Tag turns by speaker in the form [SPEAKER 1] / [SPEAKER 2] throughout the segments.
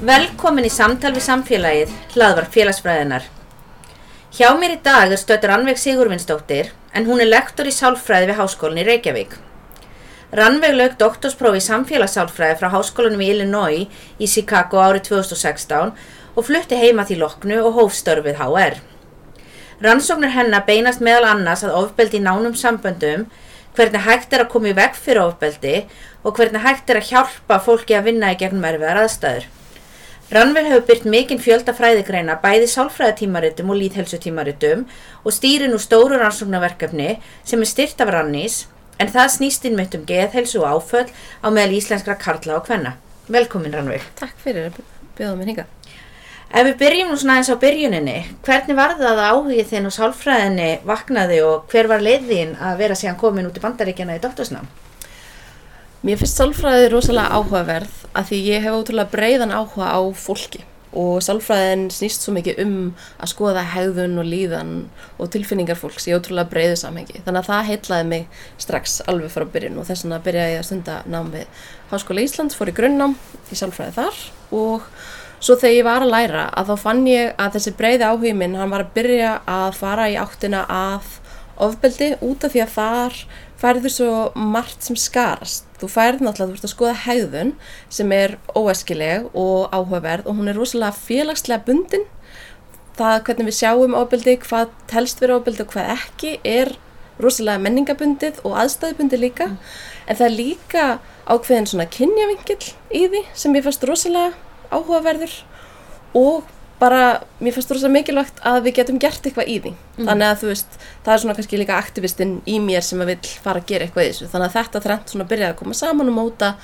[SPEAKER 1] Velkomin í samtal við samfélagið, hlaðvar félagsfræðinar. Hjá mér í dag er stöður Rannveig Sigurvinsdóttir en hún er lektor í sálfræði við Háskólan í Reykjavík. Rannveig lög doktorsprófi í samfélagssálfræði frá Háskólanum í Illinois í Chicago árið 2016 og flutti heima því loknu og hófstörfið HR. Rannsóknir hennar beinast meðal annars að ofbeldi í nánum samböndum, hvernig hægt er að koma í veg fyrir ofbeldi og hvernig hægt er að hjálpa fólki að vinna í gegnum erfiðar aðstæður. Rannveig hefur byrt mikinn fjölda fræðigreina bæði sálfræðatímaritum og líðhelsutímaritum og stýri nú stóru rannsóknarverkefni sem er styrt af Rannís en það snýst inn mitt um geðhelsu og áföll á meðal íslenskra karla og kvenna. Velkomin Rannveig.
[SPEAKER 2] Takk fyrir að bjóða mér hinga.
[SPEAKER 1] Ef við byrjum nú svona eins á byrjuninni, hvernig var það að áhugið þinn og sálfræðinni vaknaði og hver var leiðin að vera síðan komin út í bandaríkjana í doktorsnám?
[SPEAKER 2] Mér finnst sálfræði rosalega áhugaverð að því ég hef ótrúlega breiðan áhuga á fólki og sálfræðin snýst svo mikið um að skoða hegðun og líðan og tilfinningar fólks í ótrúlega breiðu samhengi. Þannig að það heitlaði mig strax alveg frá byrjun og þess vegna byrjaði ég að stunda nám við Háskóla Íslands, fór í grunnnám í sálfræði þar og svo þegar ég var að læra að þá fann ég að þessi breiði áhugi minn hann var að byrja að fara í áttina að ofbeldi út af því að þar færður svo margt sem skarast. Þú færð náttúrulega, þú ert að skoða hegðun sem er óæskileg og áhugaverð og hún er rosalega félagslega bundin. Það hvernig við sjáum ofbeldi, hvað telst verið ofbeldi og hvað ekki er rosalega menningabundið og aðstæðbundið líka. Mm. En það er líka ákveðin svona kynjavingill í því sem ég fannst rosalega áhugaverður og bara, mér finnst það mikilvægt að við getum gert eitthvað í því. Mm. þannig að þú veist, það er svona kannski líka aktivistinn í mér sem að vil fara að gera eitthvað í þessu. Þannig að þetta trend svona byrjaði að koma saman og móta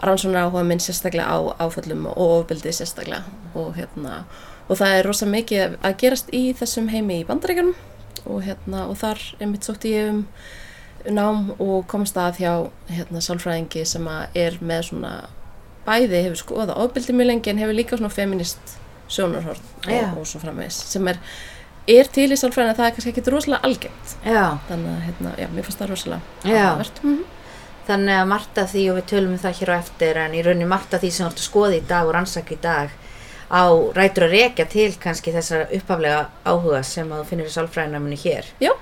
[SPEAKER 2] rannsóna áhuga minn sérstaklega á áföllum og ofbildið sérstaklega. Og hérna, og það er rosa mikið að gerast í þessum heimi í bandaríkanum og hérna, og þar er mitt sótt í um nám og komast að hjá hérna sálfræðingi sem að er með svona bæði hefur skoða ofbildið mjög lengi en hefur líka svona feminist sjónarhorn og, og svo framvegs sem er, er til í sálfræðin að það er kannski ekki rosalega
[SPEAKER 1] já.
[SPEAKER 2] þannig að hérna, já, mér finnst það rosalega aðvert mm -hmm.
[SPEAKER 1] Þannig að Marta því og við tölum um það hér á eftir en í raunin Marta því sem þú ert að skoða í dag og rannsaka í dag á rætur að rekja til kannski þessar uppaflega áhuga sem að þú finnir í sálfræðinaminu hér.
[SPEAKER 2] Já,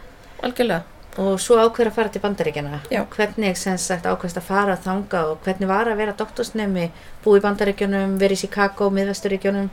[SPEAKER 2] algjörlega
[SPEAKER 1] Og svo ákveður að fara til bandaríkjana. Já. Hvernig sem sagt ákveðst að fara að þanga og hvernig var að vera doktorsnemi, búið í bandaríkjunum, verið í Chicago, miðvesturíkjunum?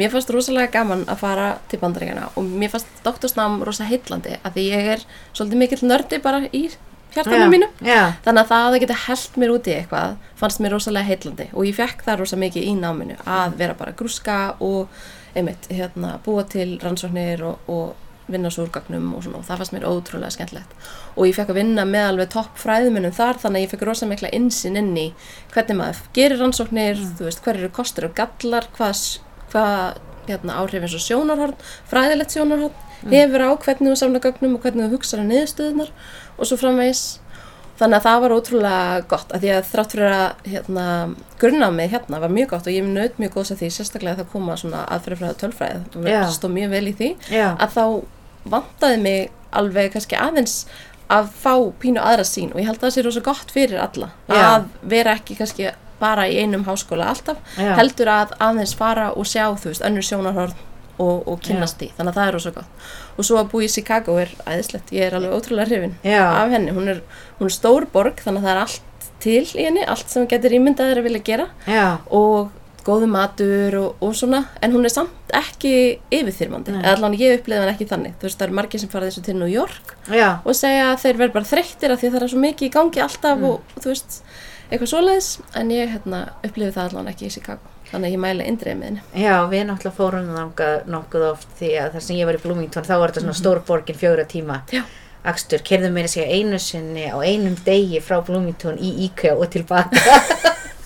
[SPEAKER 2] Mér fannst rosalega gaman að fara til bandaríkjana og mér fannst doktorsnám rosalega heitlandi að því ég er svolítið mikill nördi bara í hjartanum mínu þannig að það að geta held mér út í eitthvað fannst mér rosalega heitlandi og ég fekk það rosalega mikið í náminu að vera bara grúska og einmitt hérna, búa til rannsóknir og, og vinna svo úrgagnum og svona og það fannst mér ótrúlega skemmtlegt og ég fekk að vinna með alveg topp fræðumunum þar þannig að ég fekk rosalega mikla insinn inn í hvernig maður gerir rannsóknir, mm. þú veist hver eru kostur og gallar, hvað hvað hérna, áhrif eins og sjónarhorn, fræðilegt sjónarhorn mm. hefur á hvernig þú samla gögnum og hvernig þú hugsaður um niðurstöðunar og svo framvegs þannig að það var ótrúlega gott að því að þrátt fyrir að hérna, grunnámið hérna var mjög gott og ég naut mjög góðs að því sérstaklega að það koma svona aðferðfræða tölfræð og yeah. stóð mjög vel í því
[SPEAKER 1] yeah.
[SPEAKER 2] að þá vantaði mig alveg kannski aðeins að fá pínu aðra sín og ég held að það sé rosa gott fyrir alla yeah. að vera ekki kannski bara í einum háskóla alltaf Já. heldur að aðeins fara og sjá þú veist, önnur sjónarhörn og, og kynast því, þannig að það er ósað gott og svo að búi í Chicago er æðislegt ég er alveg ótrúlega hrifin
[SPEAKER 1] Já.
[SPEAKER 2] af henni hún er, hún er stór borg, þannig að það er allt til í henni, allt sem getur ímyndaður að vilja gera
[SPEAKER 1] Já.
[SPEAKER 2] og góðu matur og, og svona en hún er samt ekki yfirþyrmandi. Eða allan ég uppliði hann ekki þannig. Þú veist það eru margir sem fara þessu til New York
[SPEAKER 1] Já.
[SPEAKER 2] og segja að þeir verður bara þreyttir af því það er svo mikið í gangi alltaf mm. og þú veist eitthvað svoleiðis. En ég hérna upplifið það allan ekki í Chicago. Þannig að ég mæli indriðið með henni.
[SPEAKER 1] Já, við náttúrulega fórum þangað nokkuð oft því að þar sem ég var í Bloomington þá var þetta svona stór borgin fjögra tíma.
[SPEAKER 2] Já.
[SPEAKER 1] Akstur, kerðum mér að segja einu sinni á einum degi frá Bloomington í IKEA og tilbaka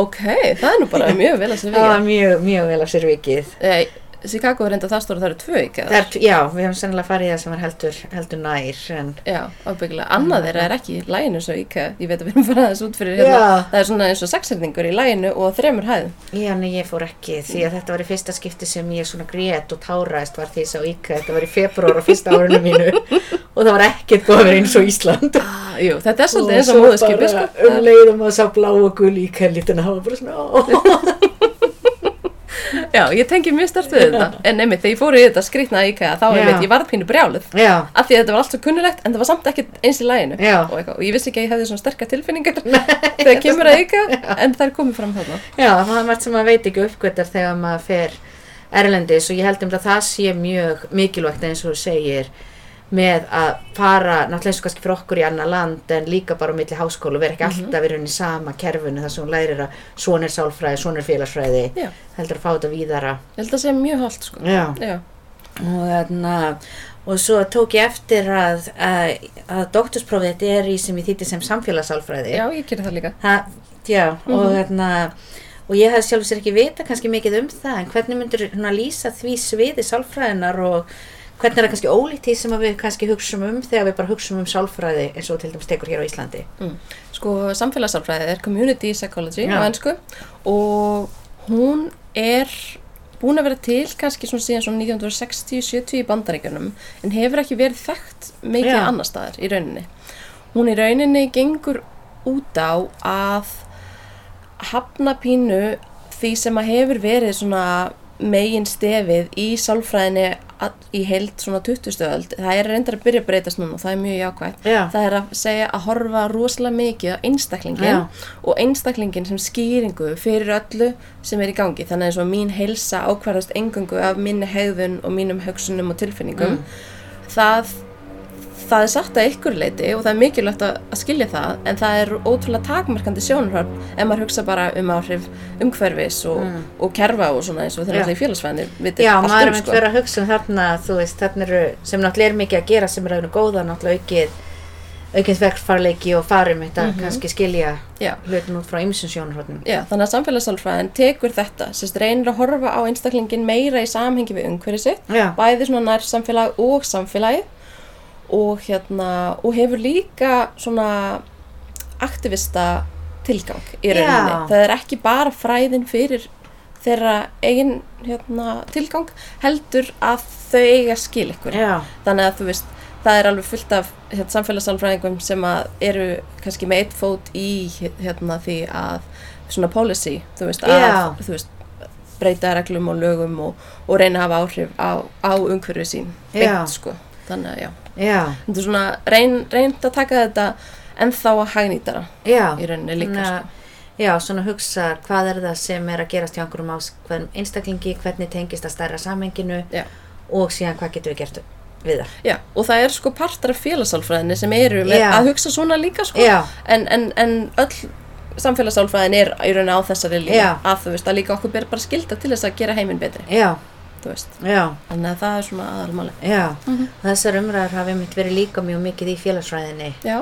[SPEAKER 2] ok, það er nú bara mjög vel að sér
[SPEAKER 1] Það var
[SPEAKER 2] vikið
[SPEAKER 1] mjög, mjög vel af sér vikið.
[SPEAKER 2] Eh, Chicago er enda það stóra það eru tvö ekki
[SPEAKER 1] er, Já, við hefum sennilega farið í það sem var heldur, heldur nær en,
[SPEAKER 2] Já, ábyggilega. Annað þeirra er ekki í læginu svo íkja. Ég veit að við erum farað þessu út fyrir hérna. Það er svona eins og sexhætningur í læginu og þremur hæðum.
[SPEAKER 1] Já, nei, ég fór ekki því að þetta var í fyrsta skipti sem ég svona grét og táraðist var því IKEA þetta var í februar á fyrsta árinu mínu og það var ekkert búið að vera eins og Ísland
[SPEAKER 2] Ah, jú, þetta er svolítið eins og móðuskipi, sko.
[SPEAKER 1] um leiðum að sá blá og gul IKEA litin það var bara svona.
[SPEAKER 2] Já, ég tengi mjög stert við þetta. En einmitt, þegar ég fór í þetta skrýtna íkja, þá
[SPEAKER 1] Já.
[SPEAKER 2] einmitt, ég varð pínu brjáluð.
[SPEAKER 1] Já,
[SPEAKER 2] Af því að þetta var allt svo kunnulegt, en það var samt ekkert eins í læginu.
[SPEAKER 1] Já.
[SPEAKER 2] Og, eitthvað, og ég vissi ekki að ég hefði svona sterkar tilfinningar þegar kemur að íkja, en það er komið fram þarna.
[SPEAKER 1] já, það er margt sem maður veit ekki uppgötar þegar maður fer erlendis og ég held um að það sé mjög mikilvægt eins og segir með að fara, náttúrulega eins og kannski fyrir okkur í annar land en líka bara á milli háskólu vera ekki alltaf í rauninni sama kerfinu þar sem hún lærir að svona er sálfræði, svona er félagsfræði
[SPEAKER 2] Já,
[SPEAKER 1] heldur að fá þetta víðara
[SPEAKER 2] ég held að það sé mjög holdt, sko.
[SPEAKER 1] Já.
[SPEAKER 2] Já,
[SPEAKER 1] og þarna og svo tók ég eftir að að, að doktorsprófið þetta er í sem ég þýtti sem samfélagssálfræði
[SPEAKER 2] já, ég gerir það líka.
[SPEAKER 1] ha, já, og þarna og ég hef sjálf sér ekki vita kannski mikið um það en hvernig myndur hún að lýsa því sviði sálfræðinar og hvernig er það kannski ólíkt því sem við kannski hugsum um þegar við bara hugsum um sálfræði eins og til dæmis tekur hér á Íslandi
[SPEAKER 2] Mm. Sko, samfélagsálfræði er community psychology
[SPEAKER 1] Já.
[SPEAKER 2] á ennsku og hún er búin að vera til kannski svona síðan svona 1960-70 í bandaríkjunum en hefur ekki verið þekkt mikið
[SPEAKER 1] Já.
[SPEAKER 2] annar staðar í rauninni. Hún í rauninni gengur út á að hafna pínu því sem að hefur verið svona megin stefið í sálfræðinni í heild svona 20. öld. Það er reyndar að byrja að breytast núna og það er mjög jákvægt
[SPEAKER 1] Já.
[SPEAKER 2] það er að segja að horfa rosalega mikið á einstaklingin
[SPEAKER 1] Já.
[SPEAKER 2] og einstaklingin sem skýringu fyrir öllu sem er í gangi þannig og mín heilsa ákvarðast engangu af minni hegðun og mínum hugsunum og tilfinningum það, það er satt að ykkur leiti og það er mikilvægt að, skilja það en það er ótrúlega takmarkandi sjónarhörn ef maður hugsa bara um áhrif umhverfis og, og kerfa og svona eins og þeir
[SPEAKER 1] Já.
[SPEAKER 2] allir í félagsfæðinu viti
[SPEAKER 1] Já,
[SPEAKER 2] allt
[SPEAKER 1] maður er
[SPEAKER 2] um
[SPEAKER 1] með
[SPEAKER 2] sko.
[SPEAKER 1] verið að hugsa um þarna, þú veist, þarna eru, sem náttúrulega er mikið að gera sem er aðeins góða, náttúrulega aukið, aukið verkfarleiki og farum þetta, kannski skilja
[SPEAKER 2] Já.
[SPEAKER 1] hlutin út frá ymsum sjónarhóttnum.
[SPEAKER 2] Já, þannig að samfélagsálfræðin tekur þetta, sérst reynir að horfa á einstaklingin meira í samhengi við umhverju sitt,
[SPEAKER 1] Já.
[SPEAKER 2] bæði svona nær samfélag og samfélagi og hérna, og hefur líka svona aktivista tilgang í rauninni.
[SPEAKER 1] Já.
[SPEAKER 2] Það er ekki bara fræðin fyrir þeirra eigin hérna, tilgang, heldur að þau eiga skil ykkur
[SPEAKER 1] Já,
[SPEAKER 2] þannig að þú veist það er alveg fullt af hérna, samfélagsálfræðingum sem að eru kannski með eitt fót í hérna, því að svona policy, þú veist, að
[SPEAKER 1] Já.
[SPEAKER 2] þú veist, breyta reglum og lögum og, og reyna að hafa áhrif á, á umhverfið sín beint sko þannig að já, þetta er svona reyn, reynd að taka þetta ennþá að hagnýtara
[SPEAKER 1] já.
[SPEAKER 2] í rauninni líka sko.
[SPEAKER 1] Já, svona hugsa hvað er það sem er að gerast hjá einhverjum ás, hvern einstaklingi, hvernig tengist það stærra samhenginu
[SPEAKER 2] Já.
[SPEAKER 1] og síðan hvað getum við gert við það.
[SPEAKER 2] Já, og það er sko partar af félagsálfræðinni sem eru með að hugsa svona líka sko en, en, en öll samfélagsálfræðin er í rauninni á þessari líka að þú veist að líka okkur ber bara skilda til þess að gera heiminn betri,
[SPEAKER 1] já,
[SPEAKER 2] þannig að það er svona aðalmáli
[SPEAKER 1] já. Þessar umræður hafa einmitt verið líka mjög mikið í félagsfræðinni.
[SPEAKER 2] Já,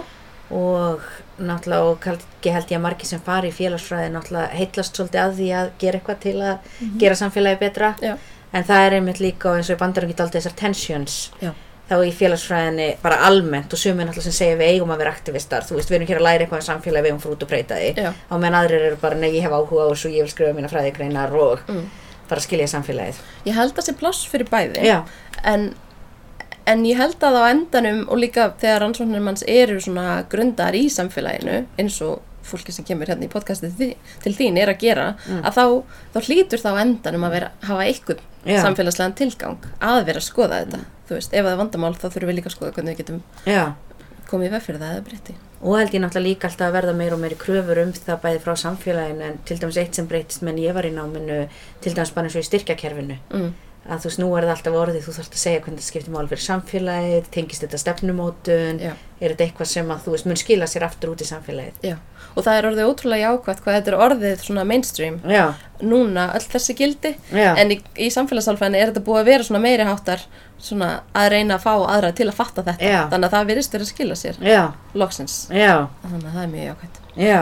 [SPEAKER 1] og náttúrulega og kannski held ég að margir sem fari í félagsfræði náttúrulega heitlast svolítið að því að gera eitthvað til að gera samfélagi betra.
[SPEAKER 2] Já,
[SPEAKER 1] en það er einmitt líka eins og í bandarum geta alltaf þessar tensions.
[SPEAKER 2] Já,
[SPEAKER 1] þá í félagsfræðinni bara almennt og sumir náttúrulega sem segja við eigum að vera aktivistar. Þú veist við erum hér að læra eitthvað um samfélagi við eigum fyrir út og breyta því.
[SPEAKER 2] Já.
[SPEAKER 1] á meðan aðrir eru bara nei ég hef áhuga á þessu ég vil skrifa mína fræðigreinar og
[SPEAKER 2] Mm.
[SPEAKER 1] Bara skilja samfélagið.
[SPEAKER 2] Ég held að sé pláss fyrir bæði en, en ég held að á endanum og líka þegar rannsóknir manns eru svona grundar í samfélaginu eins og fólki sem kemur hérna í podcastið þi- til þín er að gera að þá, þá hlýtur þá á endanum að vera, hafa einhvern
[SPEAKER 1] Já.
[SPEAKER 2] samfélagslegan tilgang að vera að skoða þetta. Þú veist, ef það er vandamál þá þurfum við líka að skoða hvernig við getum
[SPEAKER 1] já
[SPEAKER 2] komið veg fyrir það eða breytti
[SPEAKER 1] og held ég náttúrulega líka alltaf að verða meir og meiri kröfur um það bæði frá samfélaginu en til dæmis eitt sem breytist menn ég var í náminu til dæmis bara eins og í styrkjakerfinu
[SPEAKER 2] mm.
[SPEAKER 1] Að þú veist, nú er það alltaf orðið, þú þarfst að segja hvernig þetta skiptir máli fyrir samfélagið, tengist þetta stefnumótun,
[SPEAKER 2] Já.
[SPEAKER 1] er þetta eitthvað sem að þú veist, mun skila sér aftur út í samfélagið.
[SPEAKER 2] Já, og það er orðið ótrúlega jákvæmt hvað þetta er orðið svona mainstream
[SPEAKER 1] Já,
[SPEAKER 2] núna öll þessi gildi.
[SPEAKER 1] Já.
[SPEAKER 2] en í, í samfélagsálfæðinni er þetta búið að vera svona meiri háttar svona að reyna að fá aðra til að fatta þetta. Þannig að það virðist verið að skila sér
[SPEAKER 1] já,
[SPEAKER 2] loksins,
[SPEAKER 1] já,
[SPEAKER 2] þannig að það er mjög jákvæmt
[SPEAKER 1] já.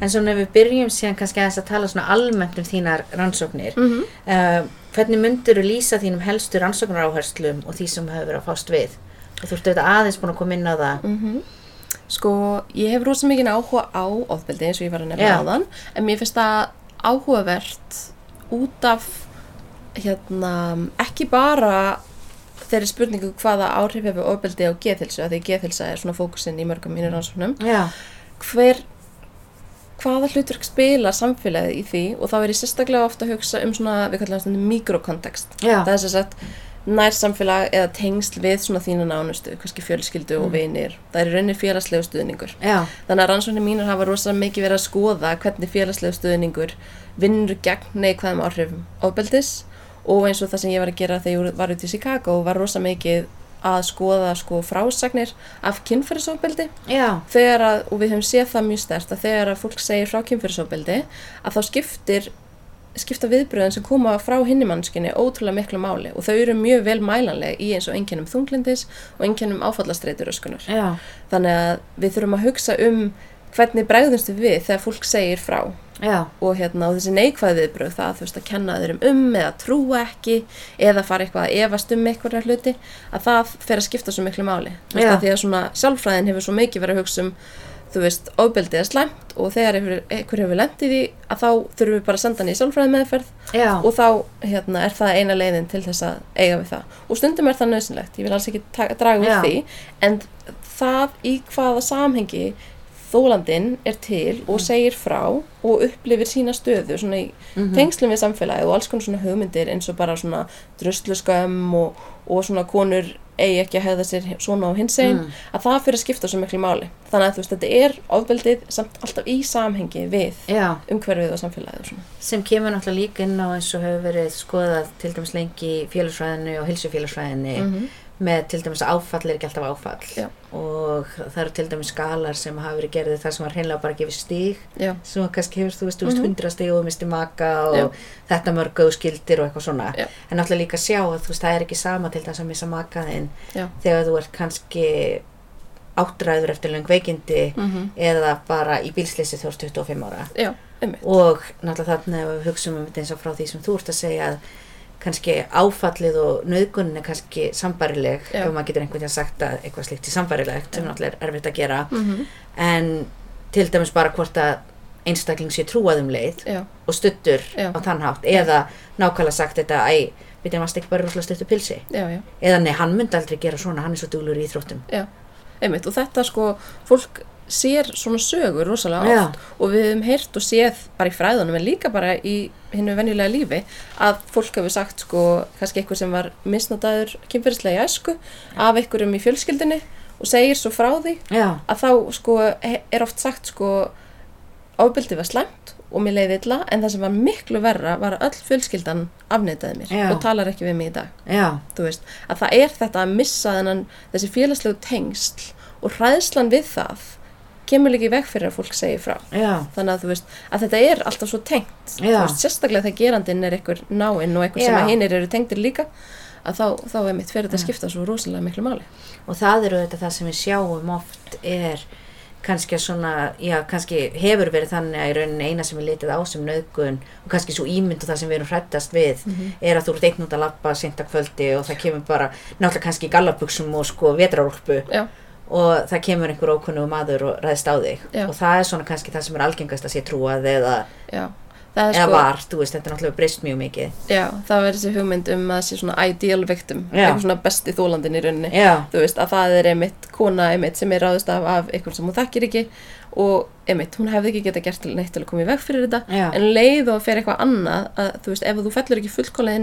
[SPEAKER 1] En svona ef við byrjum síðan kannski aðeins að tala svona almennt um þínar rannsóknir,
[SPEAKER 2] mm
[SPEAKER 1] uh, hvernig myndur þú lýsa þínum helstu rannsóknaráherslum og því sem hefur verið að fást við? Og þú ert auðvitað aðeins búin að koma inn á það.
[SPEAKER 2] Sko, ég hef rosa mikið áhuga á ofbeldi eins og ég var að nefna
[SPEAKER 1] Já.
[SPEAKER 2] áðan en mér finnst það áhugavert út af hérna, ekki bara þeirri spurningu hvaða áhrif hefur ofbeldi á geðhilsu, að því geðhilsa er svona fókusinn í mörgum mínir rannsóknum
[SPEAKER 1] Já,
[SPEAKER 2] hver hvaða hlutverk spila samfélagið í því? Og þá er ég sérstaklega ofta að hugsa um svona, við kallum stundum mikrokontekst það er sem sagt nær samfélag eða tengsl við svona þína nánustu, kannski fjölskyldu og vinir. Það er í rauninni félagslegu stuðningur.
[SPEAKER 1] Já,
[SPEAKER 2] þannig að rannsóknir mínar hafa rosalega mikið verið að skoða hvernig félagslegu stuðningur vinnur gegn neikvæðum áhrifum ofbeldis. Og eins og það sem ég var að gera þegar ég var út í Chicago var rosalega mikið að skoða sko frásagnir af að, og við höfum séð það mjög stert að þegar að fólk segir frá kynfyrirsofbeldi að þá skiptir skipta viðbröðin sem koma frá hinnimannskinni ótrúlega miklu máli. Og þau eru mjög vel mælanlega í eins og einkennum þunglindis og einkennum áfallastreituröskunar.
[SPEAKER 1] Já,
[SPEAKER 2] þannig að við þurfum að hugsa um hvernig bregðumstu við þegar fólk segir frá
[SPEAKER 1] já,
[SPEAKER 2] og hérna og þessi neikvæð viðbröð það þú veist að kenna þeir um eða trúa ekki eða fara eitthvað að efast um einhverja hluti að það fer að skipta svo miklu máli. Þú veist,
[SPEAKER 1] Já.
[SPEAKER 2] að því að svona sjálfræðin hefur svo mikið verið að hugsa um þú veist, ofbeldið er slæmt og þegar einhver, hefur lendið í að þá þurfum við bara að senda hann í sjálfræði meðferð
[SPEAKER 1] já,
[SPEAKER 2] og þá hérna, er það eina leiðin til þess að eiga við það. Og stundum er það nöðsynlegt, ég vil alls ekki draga úr því en það í hvaða samhengi þólandinn er til og segir frá og upplifir sína stöðu svona í tengslum við samfélagi og alls konar svona hugmyndir eins og bara svona drusluskömm og, og svona konur eigi ekki að hefða sér svona á hins einn
[SPEAKER 1] Mm.
[SPEAKER 2] að það fyrir að skipta svo miklu máli þannig að þú veist þetta er ofbeldið samt alltaf í samhengi við
[SPEAKER 1] já.
[SPEAKER 2] umhverfið og samfélagið og svona
[SPEAKER 1] sem kemur náttúrulega líka inn á eins og hefur verið skoðað til dæmis lengi í félagsfræðinu og hilsufélagsfræðinu
[SPEAKER 2] Mhm.
[SPEAKER 1] Með til dæmis að áfall er ekki alltaf áfall
[SPEAKER 2] Já.
[SPEAKER 1] og það eru til dæmis skalar sem hafa verið gerðið þar sem var hreinlega bara að gefa stíg sem kannski hefur, þú veist, veist,
[SPEAKER 2] Mhm.
[SPEAKER 1] hundra stíg og misti maka og
[SPEAKER 2] Já.
[SPEAKER 1] þetta mörgu og skildir og eitthvað svona
[SPEAKER 2] Já.
[SPEAKER 1] en náttúrulega líka sjá að þú veist, það er ekki sama til þess að missa makaðinn þegar þú ert kannski áttræður eftir löng veikindi
[SPEAKER 2] mm
[SPEAKER 1] eða bara í bílsleysi þú ert 25 ára og náttúrulega þarna ef við hugsaum um þetta eins og frá því sem þú ert að segja að kannski áfallið og nöðgunin er kannski sambarileg
[SPEAKER 2] Já.
[SPEAKER 1] ef maður getur einhvern veginn sagt að eitthvað slíkt er sambarilegt sem náttúrulega er erfitt að gera.
[SPEAKER 2] Mm
[SPEAKER 1] en til dæmis bara hvort að einstakling sé trúað um leið
[SPEAKER 2] Já,
[SPEAKER 1] og stuttur á þann hátt eða nákvæmlega sagt þetta æ, við þeim varst ekki bara rúslega stuttur pilsi? Eða nei, hann myndi aldrei gera svona, hann er svo duglur í íþróttum.
[SPEAKER 2] Já, einmitt. Og þetta sko, fólk sér svona sögur rosalega
[SPEAKER 1] Já.
[SPEAKER 2] oft og við hefum heyrt og séð bara í fræðunum en líka bara í hinnu venjulega lífi að fólk hefur sagt sko, kannski eitthvað sem var misnotaður kynferðislega í æsku af einhverjum í fjölskyldinni og segir svo frá því
[SPEAKER 1] já,
[SPEAKER 2] að þá sko er oft sagt sko ofbeldi var slæmt og mér leiði illa en það sem var miklu verra var að öll fjölskyldan afneitaði mér
[SPEAKER 1] Já.
[SPEAKER 2] og talar ekki við mig í dag veist, að það er þetta að missa þennan, þessi félagslegu tengsl og hræðslan við það kemur líka í veg fyrir að fólk segi frá.
[SPEAKER 1] Já,
[SPEAKER 2] þannig að þú veist, að þetta er alltaf svo tengt. Veist, sérstaklega þegar gerandinn er einhver náinn og einhver sem að hinir eru tengdir líka að þá, þá er mitt fyrir þetta að skipta svo rosalega miklu máli.
[SPEAKER 1] Og það eru þetta það sem við sjáum oft er kannski svona, já, kannski hefur verið þannig að í rauninni eina sem er litið á sem nöðgun og kannski svo ímynd og það sem við erum hrættast við er að þú ert einn út að labba sent að kvöldi og það kemur bara, náttúrulega kannski í gallabuxum og sko vetrarúlpu og það kemur einhver ókunnugu maður og ræðist á þig
[SPEAKER 2] Já.
[SPEAKER 1] og það er svona kannski það sem er algengast að sé trúað eða, eða
[SPEAKER 2] sko,
[SPEAKER 1] var, þú veist, þetta er náttúrulega breyst mjög mikið
[SPEAKER 2] Já, það verður þessi hugmynd um að það sé svona ideal victim, eitthvað svona besti þólandin í rauninni.
[SPEAKER 1] Já,
[SPEAKER 2] Þú veist, að það er einmitt kona einmitt sem er ráðist af af eitthvað sem hún þekkir ekki og einmitt, hún hefði ekki geta gert neitt til að koma í veg fyrir þetta.
[SPEAKER 1] Já.
[SPEAKER 2] En leið og fer eitthvað annað, að þú veist, ef þú fellur ekki fullkóla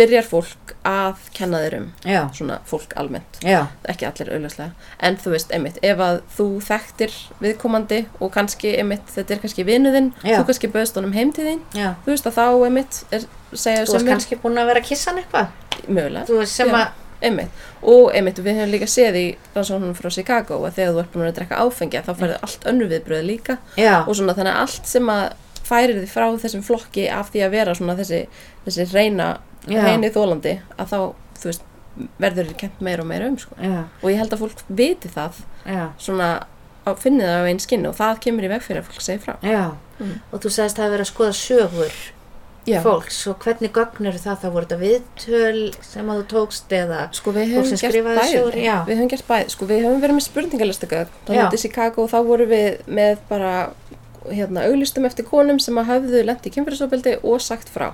[SPEAKER 2] byrjar fólk að kenna þér um
[SPEAKER 1] já,
[SPEAKER 2] svona fólk almennt.
[SPEAKER 1] Já,
[SPEAKER 2] ekki allir auðvitað en þú veist, einmitt, ef að þú þekktir viðkomandi og kannski, einmitt, þetta er kannski vinuðinn, þú kannski bauðst honum heim til þín,
[SPEAKER 1] já.
[SPEAKER 2] þú veist að þá, einmitt, er,
[SPEAKER 1] Þú varst kannski búin að vera að kissa hann eitthvað?
[SPEAKER 2] Mögulega,
[SPEAKER 1] Þú veist sem
[SPEAKER 2] Já.
[SPEAKER 1] að
[SPEAKER 2] einmitt, og einmitt, við höfum líka séð í rannsóknum frá Chicago að þegar þú ert búin að drekka áfengja, þá færðu allt önnu viðbröð líka. Og svona þannig að allt sem að færir því frá þessum flokki af því að vera svona þessi, þessi reyna, reyni þólandi að þá, þú veist, verður þér kent meira og meira um, sko. Og ég held að fólk viti það svona á, finni það á einn skinni og það kemur í veg fyrir að fólk segi frá.
[SPEAKER 1] já
[SPEAKER 2] Mm.
[SPEAKER 1] Og þú sagðist að það verið að skoða sögur
[SPEAKER 2] Já.
[SPEAKER 1] fólks og hvernig gögn eru það þá voru þetta viðtöl sem að þú tókst eða
[SPEAKER 2] Sko við höfum gert
[SPEAKER 1] já.
[SPEAKER 2] við höfum gert bæði, sko við höfum verið með spurningalistagögn, þá
[SPEAKER 1] Já.
[SPEAKER 2] út í Chicago og þá vorum við með bara hérna auglistum eftir konum sem að hafðu lent í kynfyrirsofbeldi og sagt frá.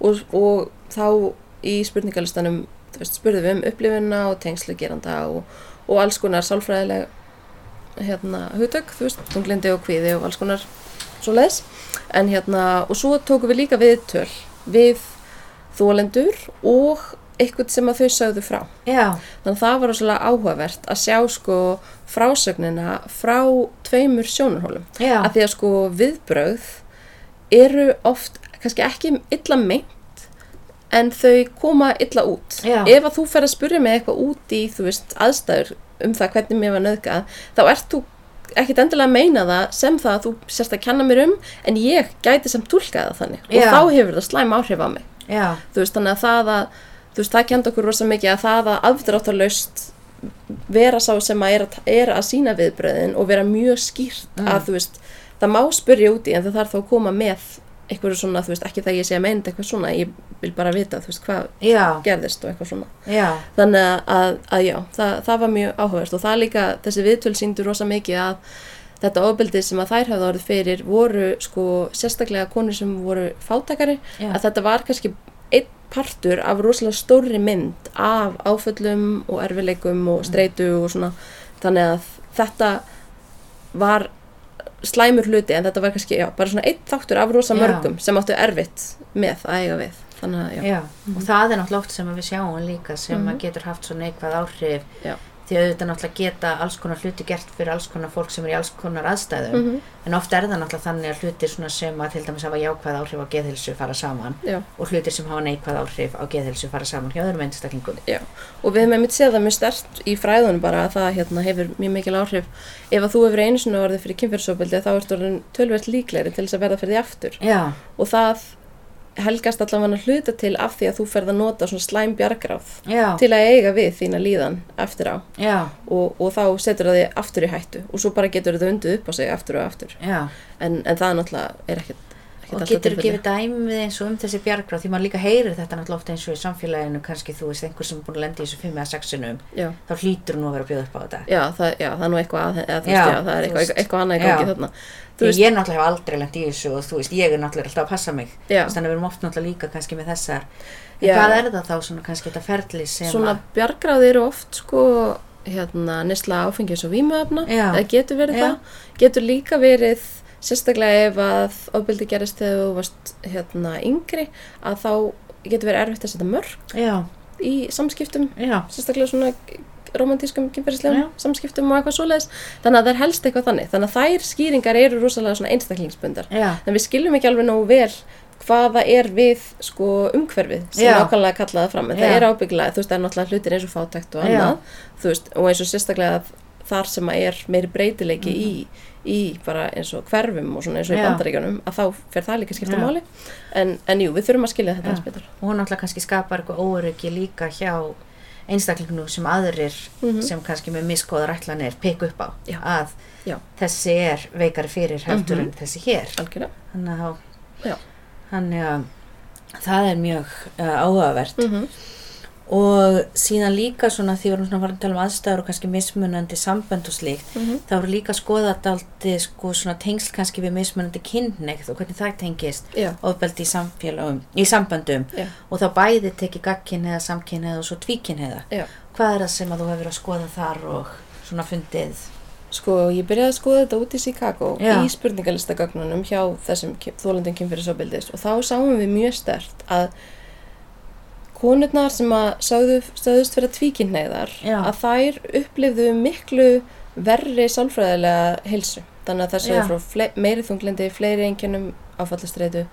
[SPEAKER 2] Og, og þá í spurningalistanum veist, spurðum við um upplifuna og tengslu geranda og, og alls konar sálfræðileg hérna hugtök, þú veist, tunglindi og kvíði og alls konar svo leiðis en hérna, og svo tókum við líka viðtöl við þólendur og eitthvað sem að þau sögðu frá.
[SPEAKER 1] Já,
[SPEAKER 2] þannig að það var rosalega áhugavert að sjá sko frásögnina frá tveimur sjónarhólum. Að því að sko viðbrögð eru oft kannski ekki illa meint en þau koma illa út.
[SPEAKER 1] Já.
[SPEAKER 2] ef að þú fer að spyrja mig eitthvað út í þú veist aðstæður um það hvernig mér var nöðgað þá ert þú ekkit endilega að meina það sem það að þú sérst að kenna mér um en ég gæti sem tólka það þannig.
[SPEAKER 1] Já.
[SPEAKER 2] og þá hefur það slæm áhrif á mig.
[SPEAKER 1] Já,
[SPEAKER 2] þú veist þannig að það að þú veist það kenda okkur rosa mikið að það að afdráttarlaust vera sá sem að er að, er að sína viðbröðin og vera mjög skýrt
[SPEAKER 1] Mm.
[SPEAKER 2] að þú veist það má spyrja úti en það þarf þá að koma með eitthvað svona, þú veist, ekki það ég sé að meina eitthvað svona, ég vil bara vita, þú veist, hvað
[SPEAKER 1] já,
[SPEAKER 2] gerðist og eitthvað svona.
[SPEAKER 1] já,
[SPEAKER 2] Þannig að, að, að já, það, það var mjög áhugavert og það líka, þessi viðtöl síndu rosa mikið að þetta ofbeldið sem að þær hafði orðið fyrir voru sko sérstaklega konur sem voru fátakari, að þetta var kannski partur af rosalega stórri mynd af áföllum og erfileikum og streitu og svona, þannig að þetta var slæmur hluti en þetta var kannski, já, bara svona einn þáttur af rosa
[SPEAKER 1] Já.
[SPEAKER 2] mörgum sem áttu erfitt með að eiga við, þannig að já,
[SPEAKER 1] já. og það er náttúrulega oft sem við sjáum líka sem
[SPEAKER 2] Mhm.
[SPEAKER 1] að getur haft svo neikvæð áhrif
[SPEAKER 2] Já.
[SPEAKER 1] Því auðvitað náttúrulega geta alls konar hluti gert fyrir alls konar fólk sem er í alls konar aðstæðum.
[SPEAKER 2] Mhm.
[SPEAKER 1] en ofta er það náttúrulega þannig að hlutir svona sem að til dæmis hafa jákvæð áhrif á geðhilsu fara saman
[SPEAKER 2] já.
[SPEAKER 1] og hlutir sem hafa neikvæð áhrif á geðhilsu fara saman hjá öðrum einstaklingum.
[SPEAKER 2] Já, og við hefum einmitt séð það mjög stert í fræðunum bara að það hérna, hefur mjög mikil áhrif. Ef að þú hefur einu sinni orðið fyrir kynfyrirsofbeldi þá ertu orðin tölvert líklegri til þess að verða fyrir því aftur.
[SPEAKER 1] Já,
[SPEAKER 2] og það helgast allavega hluta til af því að þú ferð að nota svona slæm bjargráð
[SPEAKER 1] já,
[SPEAKER 2] til að eiga við þína líðan eftir á. Og, og þá setur það þig aftur í hættu og svo bara getur það undið upp á sig aftur og aftur. En, en það náttúrulega er ekkert
[SPEAKER 1] og getur
[SPEAKER 2] tilfelli.
[SPEAKER 1] gefið dæmið eins og um þessi bjargráð því maður líka heyrir þetta náttúrulega ofta eins og í samfélaginu kannski þú veist einhver sem er búin að lenda í þessu fimm eða sexunum
[SPEAKER 2] Já.
[SPEAKER 1] þá hlýtur nú að vera að bjóða upp á þetta.
[SPEAKER 2] Já, það, já, það er nú eitthvað, að, eða,
[SPEAKER 1] Já,
[SPEAKER 2] veist, já, það er eitthvað, eitthvað annað í gangi þarna.
[SPEAKER 1] Ég náttúrulega hef aldrei lent í þessu og þú veist, ég er náttúrulega alltaf að passa mig. Þannig að við erum oft náttúrulega líka kannski með þessar. En hvað er það þá svona kannski þetta ferli
[SPEAKER 2] svona
[SPEAKER 1] að
[SPEAKER 2] bjargráði eru oft sko, hérna, nesla áfengis og vímuefna,
[SPEAKER 1] Já.
[SPEAKER 2] eða getur verið það, getur líka verið sérstaklega ef að ofbeldi gerist þegar þú varst hérna yngri, að þá getur verið erfitt að setja mörg
[SPEAKER 1] já,
[SPEAKER 2] í samskiptum,
[SPEAKER 1] já,
[SPEAKER 2] sérstaklega svona romantískum,
[SPEAKER 1] Já.
[SPEAKER 2] kynferðislegum samskiptum og eitthvað svoleiðis, þannig að það er helst eitthvað þannig, þannig að þær skýringar eru rosalega svona einstaklingsbundar,
[SPEAKER 1] já,
[SPEAKER 2] en við skiljum ekki alveg nógu vel hvaða er við sko umhverfið sem
[SPEAKER 1] Já.
[SPEAKER 2] nákvæmlega kallaði fram en það
[SPEAKER 1] Já.
[SPEAKER 2] er ábyggilega, þú veist, það er náttúrulega hlutir eins og fátækt og annað, þú veist, og eins og sérstaklega þar sem að er meiri breytileiki í, í bara eins og hverfum og svona eins og í.
[SPEAKER 1] Já.
[SPEAKER 2] bandaríkjunum að þá fer það líka skipta
[SPEAKER 1] Já.
[SPEAKER 2] máli en, en jú, við þurfum að skilja þetta eins betur
[SPEAKER 1] og hún náttúrulega kannski skapar eitthvað óryggi líka hjá einstaklinginu sem aðrir
[SPEAKER 2] Mhm.
[SPEAKER 1] sem kannski með miskóðar ætlanir peka upp á
[SPEAKER 2] Já.
[SPEAKER 1] að þessi er veikari fyrir heldur
[SPEAKER 2] Mhm.
[SPEAKER 1] en þessi hér þannig að það er mjög uh, áhugavert
[SPEAKER 2] mm
[SPEAKER 1] og síðan líka svona því við farin að tala um aðstæður og kannski mismunandi sambönd og slíkt
[SPEAKER 2] Mhm.
[SPEAKER 1] þá eru líka skoðað daldi sko svona tengsl kannski við mismunandi kynneigð og hvernig það tengist
[SPEAKER 2] Já,
[SPEAKER 1] ofbeldi í í samböndum
[SPEAKER 2] já,
[SPEAKER 1] og þá bæði tekið gagkinnheða, samkinnheða og svo tvíkinnheða.
[SPEAKER 2] já
[SPEAKER 1] Hvað er það sem að þú hefur að skoða þar og svona fundið?
[SPEAKER 2] Sko, ég byrjaði að skoða þetta út í Chicago
[SPEAKER 1] Já.
[SPEAKER 2] í spurningalistagögnunum hjá þessum þólundum kynfyrirsofbildis og þá sáum við mjög stert að konurnar sem að sögðu, sögðust fyrir tvíkinneiðar að þær upplifðu miklu verri sálfræðilega heilsu. Þannig að sögðu
[SPEAKER 1] Já.
[SPEAKER 2] frá meiri þunglindi, fleiri einkennum áfallastreitu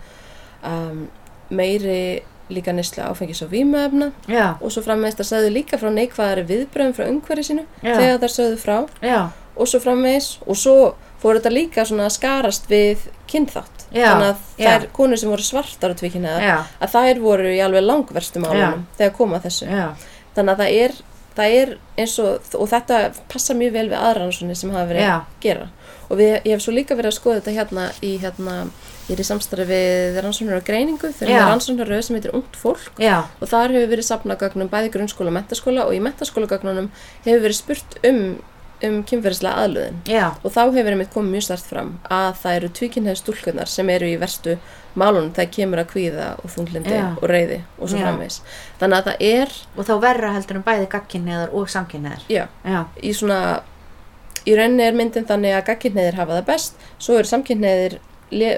[SPEAKER 2] um, meiri líka neslu áfengis og vímuefna
[SPEAKER 1] já,
[SPEAKER 2] og svo framvegist að sögðu líka frá neikvæðari viðbröðum frá umhverju sínu
[SPEAKER 1] Já.
[SPEAKER 2] þegar þær sögðu frá.
[SPEAKER 1] Já,
[SPEAKER 2] og svo framvegis og svo fór þetta líka svona að skarast við kynþátt
[SPEAKER 1] Já,
[SPEAKER 2] þannig að
[SPEAKER 1] já.
[SPEAKER 2] þær konur sem voru svartar tvíkinniðar
[SPEAKER 1] já,
[SPEAKER 2] að þær voru í alveg langverstu málunum þegar koma þessu.
[SPEAKER 1] Já,
[SPEAKER 2] þannig að það er, það er eins og og þetta passa mjög vel við aðra rannsóknir sem hafa verið að gera. Og við, ég hef svo líka verið að skoða þetta hérna í hérna, ég er í samstarfi við rannsóknir og greiningu þegar
[SPEAKER 1] Já.
[SPEAKER 2] við rannsóknaröð sem heitir ungt fólk. Og þar hefur verið safnagögnum bæði grunnskóla og mentaskóla og í mentaskólagögnunum hefur verið spurt um, um kynferðislega aðluðin
[SPEAKER 1] já,
[SPEAKER 2] og þá hefur einmitt komið mjög start fram að það eru tvíkynhæð stúlkunar sem eru í verstu málunum þegar kemur að kvíða og þunglindi
[SPEAKER 1] Já.
[SPEAKER 2] og reyði og svo
[SPEAKER 1] Já.
[SPEAKER 2] framvegis. Þannig að það er,
[SPEAKER 1] og þá verra heldur en bæði gagkinniðar og samkinniðar
[SPEAKER 2] já, í svona í rauninni er myndin þannig að gagkynhæðir hafa það best svo eru samkynhæðir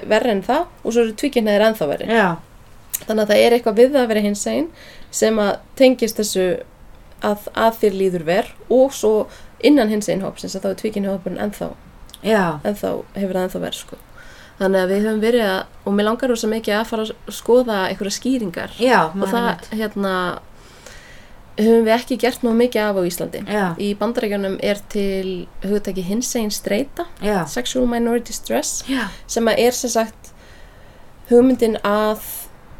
[SPEAKER 2] verri en það og svo eru tvíkynhæðir ennþá verri. Þannig að það er eitthvað við að vera hins einn sem að tengist þessu að, að þér líður verð og svo innan hins einn hópsins að þá er tvíkynhæðhópurinn ennþá.
[SPEAKER 1] Já,
[SPEAKER 2] ennþá, hefur það ennþá verið sko. þannig að við höfum verið að og mér langar rosa mikið að fara að skoða einhverja skýringar.
[SPEAKER 1] Já,
[SPEAKER 2] og það hérna höfum við ekki gert nú mikið af á Íslandi.
[SPEAKER 1] Já,
[SPEAKER 2] í bandarækjunum er til hugtæki hinsegin streyta
[SPEAKER 1] já,
[SPEAKER 2] sexual minority stress sem að er sem sagt hugmyndin að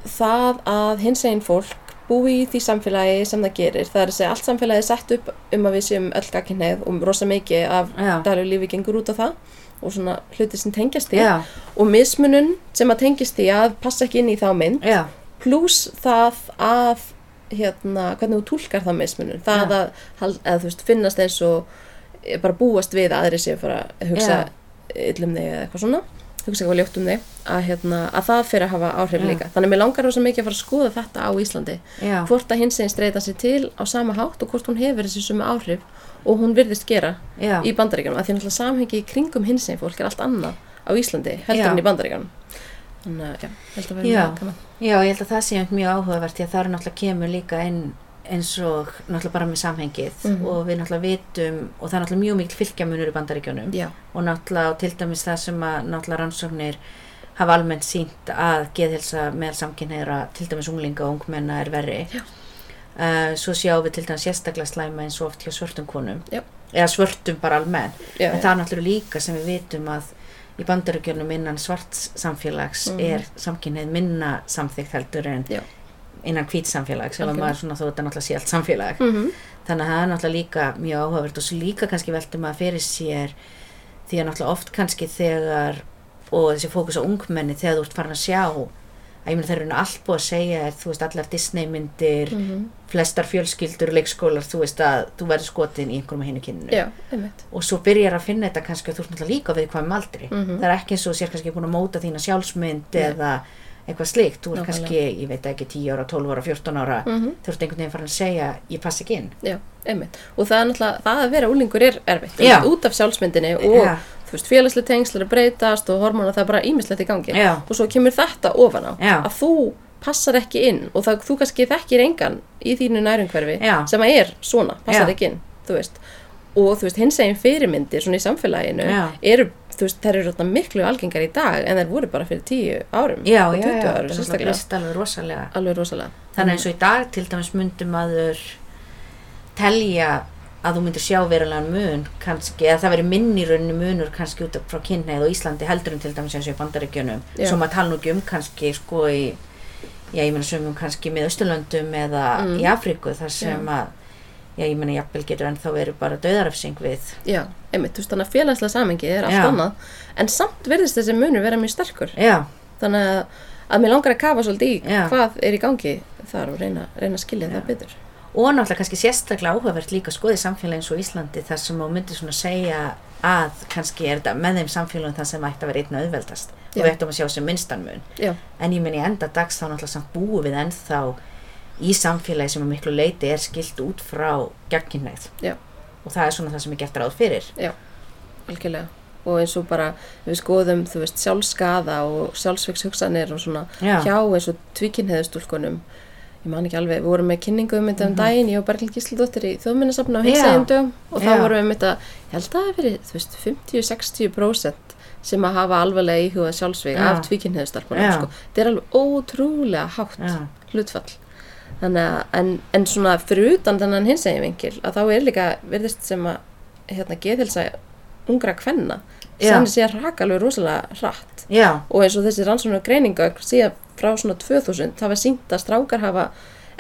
[SPEAKER 2] það að hinsegin fólk búi í því samfélagi sem það gerir. Það er að segja allt samfélagi er sett upp um að við séum öll gagkinnið og rosa mikið af daglegu lífi gengur út á það og svona hluti sem tengjast því.
[SPEAKER 1] Já,
[SPEAKER 2] og mismunun sem að tengjast því að passa ekki inn í þá mynd
[SPEAKER 1] já,
[SPEAKER 2] pluss það að hérna, hvernig þú túlkar það mismunun. Það að, eða þú veist, finnast eins og eh, bara búast við að aðri að fara að hugsa illum þig eða eitthvað svona hugsa eitthvað ljótt um þig að, hérna, að það fyrir að hafa áhrif líka. Þannig að mér langar rosa mikið að fara að skoða þetta á Íslandi.
[SPEAKER 1] Já,
[SPEAKER 2] hvort að hins einn streyta sér til á sama hátt og hvort hún hefur þessi sumu áhrif og hún virðist gera
[SPEAKER 1] já,
[SPEAKER 2] í bandaríkjanum að því náttúrulega samhengi í kringum hins einn fólk er allt annað á Íslandi heldur
[SPEAKER 1] Já.
[SPEAKER 2] en í bandaríkjanum þannig að, já, held að
[SPEAKER 1] Já. já, ég held að það sé mjög áhugavert því að það er náttúrulega kemur líka inn eins og náttúrulega bara með samhengið
[SPEAKER 2] Mhm.
[SPEAKER 1] og við náttúrulega vitum og það er náttúrulega mjög mikil fylgjamunur í bandaríkjunum
[SPEAKER 2] já,
[SPEAKER 1] og náttúrulega til dæmis það sem að náttúrulega rannsóknir hafa almennt sínt að geðhelsa meðal samkynneira til dæmis unglinga og ungmenna er verri uh, svo sjáum við til dæmis sérstaklega slæma eins og oft hjá svörtum konum
[SPEAKER 2] Já.
[SPEAKER 1] eða svörtum bara almenn en það er náttúrulega líka sem við vitum að í bandaríkjunum innan svarts samfélags
[SPEAKER 2] Mhm.
[SPEAKER 1] er samkynneið minna samþykkt heldur en
[SPEAKER 2] Já.
[SPEAKER 1] Innan ef að
[SPEAKER 2] Algjörlega.
[SPEAKER 1] maður svona þó þetta náttúrulega sé allt samfélag
[SPEAKER 2] mm
[SPEAKER 1] þannig að það er náttúrulega líka mjög áhugavert og svo líka kannski veltum maður fyrir sér því að náttúrulega oft kannski þegar og þessi fókus á ungmenni þegar þú ert farin að sjá að ég meina þeir eru nú allt búið að segja er, þú veist allar Disney myndir
[SPEAKER 2] Mhm.
[SPEAKER 1] flestar fjölskyldur, leikskólar þú veist að þú verður skotin í einhverjum hinu kynnu
[SPEAKER 2] já,
[SPEAKER 1] og svo byrjar að finna þetta kannski að þú ert náttúrulega líka við hvaðum aldri
[SPEAKER 2] Mhm.
[SPEAKER 1] það er ekki eins og sér kannski búin að móta þína sjálfsmynd
[SPEAKER 2] Nei.
[SPEAKER 1] eða eitthvað slikt, þú
[SPEAKER 2] Nákvæmlega.
[SPEAKER 1] kannski, ég veit ekki 10 ára, 12 ára, 14 ára
[SPEAKER 2] mm
[SPEAKER 1] þú ert einhvern veginn farin að segja ég pass ekki inn
[SPEAKER 2] já, einmitt og það er náttúrulega, það að vera úlingur er erfitt
[SPEAKER 1] Já.
[SPEAKER 2] Einmitt, út af sjálfsmyndinni og
[SPEAKER 1] Já.
[SPEAKER 2] þú veist, félagslega tengsl er breytast og hormóna það er bara ímislegt í gangi
[SPEAKER 1] Já.
[SPEAKER 2] og svo kemur þetta ofan á
[SPEAKER 1] Já.
[SPEAKER 2] að þú passar ekki inn og það, þú kannski þekkir engan í þínu nærumhverfi sem að er svona, passar ekki inn þú veist, og þú veist, hins eginn fyrirmyndir svona í samfélaginu
[SPEAKER 1] Já.
[SPEAKER 2] eru, þú veist, þær eru miklu algengar í dag en þær voru bara fyrir tíu árum
[SPEAKER 1] já,
[SPEAKER 2] og
[SPEAKER 1] já,
[SPEAKER 2] 20
[SPEAKER 1] já,
[SPEAKER 2] árum
[SPEAKER 1] það er
[SPEAKER 2] sérstaklega,
[SPEAKER 1] alveg rosalega.
[SPEAKER 2] Alveg rosalega.
[SPEAKER 1] Þannig eins og í dag til dæmis myndi maður telja að þú myndir sjá verulegan mun kannski, eða það veri minni raunni munur kannski út frá kynneið og Íslandi heldur en til dæmis eins og í bandaríkjunum.
[SPEAKER 2] Já.
[SPEAKER 1] svo maður tala nú ekki um kannski sko í já, ég meina sömum kannski með Östurlöndum eða
[SPEAKER 2] Mm.
[SPEAKER 1] í Afríku þar sem að já, ég meina jafnvel getur ennþá verið bara döðarefsing við
[SPEAKER 2] Já, einmitt, þú veist þannig að félagslega samengi er allt
[SPEAKER 1] Já.
[SPEAKER 2] annað. En samt virðist þessi munur vera mjög sterkur.
[SPEAKER 1] Já,
[SPEAKER 2] þannig að, að mér langar að kafa svolítið í
[SPEAKER 1] Já.
[SPEAKER 2] hvað er í gangi þar og reyna, reyna að skilja það betur.
[SPEAKER 1] Og náttúrulega kannski sérstaklega áhugavert líka í samfélagi eins og Íslandi þar sem þú myndir svona segja að kannski er þetta með þeim samfélagum það sem ætti að vera einna auðveldast. Og
[SPEAKER 2] Já.
[SPEAKER 1] við ættum að sjá sem minnstan mun.
[SPEAKER 2] Já,
[SPEAKER 1] en ég minn í enda dags þá náttúrulega samt búum við ennþá í samfélagi sem að miklu leiti er skilt út frá
[SPEAKER 2] Já.
[SPEAKER 1] og það er svona það sem er gert ráð fyrir
[SPEAKER 2] algjörlega og eins og bara við skoðum, þú veist, sjálfskaða og sjálfsveikshugsanir og svona
[SPEAKER 1] Já.
[SPEAKER 2] hjá eins og tvíkynheðustúlkunum ég man ekki alveg, við vorum með kynningu um þetta um daginn, ég og Berglind Gísladóttir í þjóðminnesafna á.
[SPEAKER 1] Já.
[SPEAKER 2] dögum og þá
[SPEAKER 1] Já.
[SPEAKER 2] vorum við með þetta, ég held að það hefur þú veist, 50-60% sem að hafa alvarlega íhugað sjálfsvík
[SPEAKER 1] Já.
[SPEAKER 2] af tvíkynniðustarpunum,
[SPEAKER 1] Já.
[SPEAKER 2] sko. Þetta er alveg ótrúlega hátt
[SPEAKER 1] Já.
[SPEAKER 2] hlutfall. Að, en, en svona fyrir utan þennan hinsegin vinkil, að þá er líka, verðist sem að, hérna, geðhilsa ungra kvenna, sannig sé að raka alveg rosalega hratt.
[SPEAKER 1] Já,
[SPEAKER 2] og eins og þessi rannsóknar greininga síðan frá svona 2000 hafa sínt að strákar hafa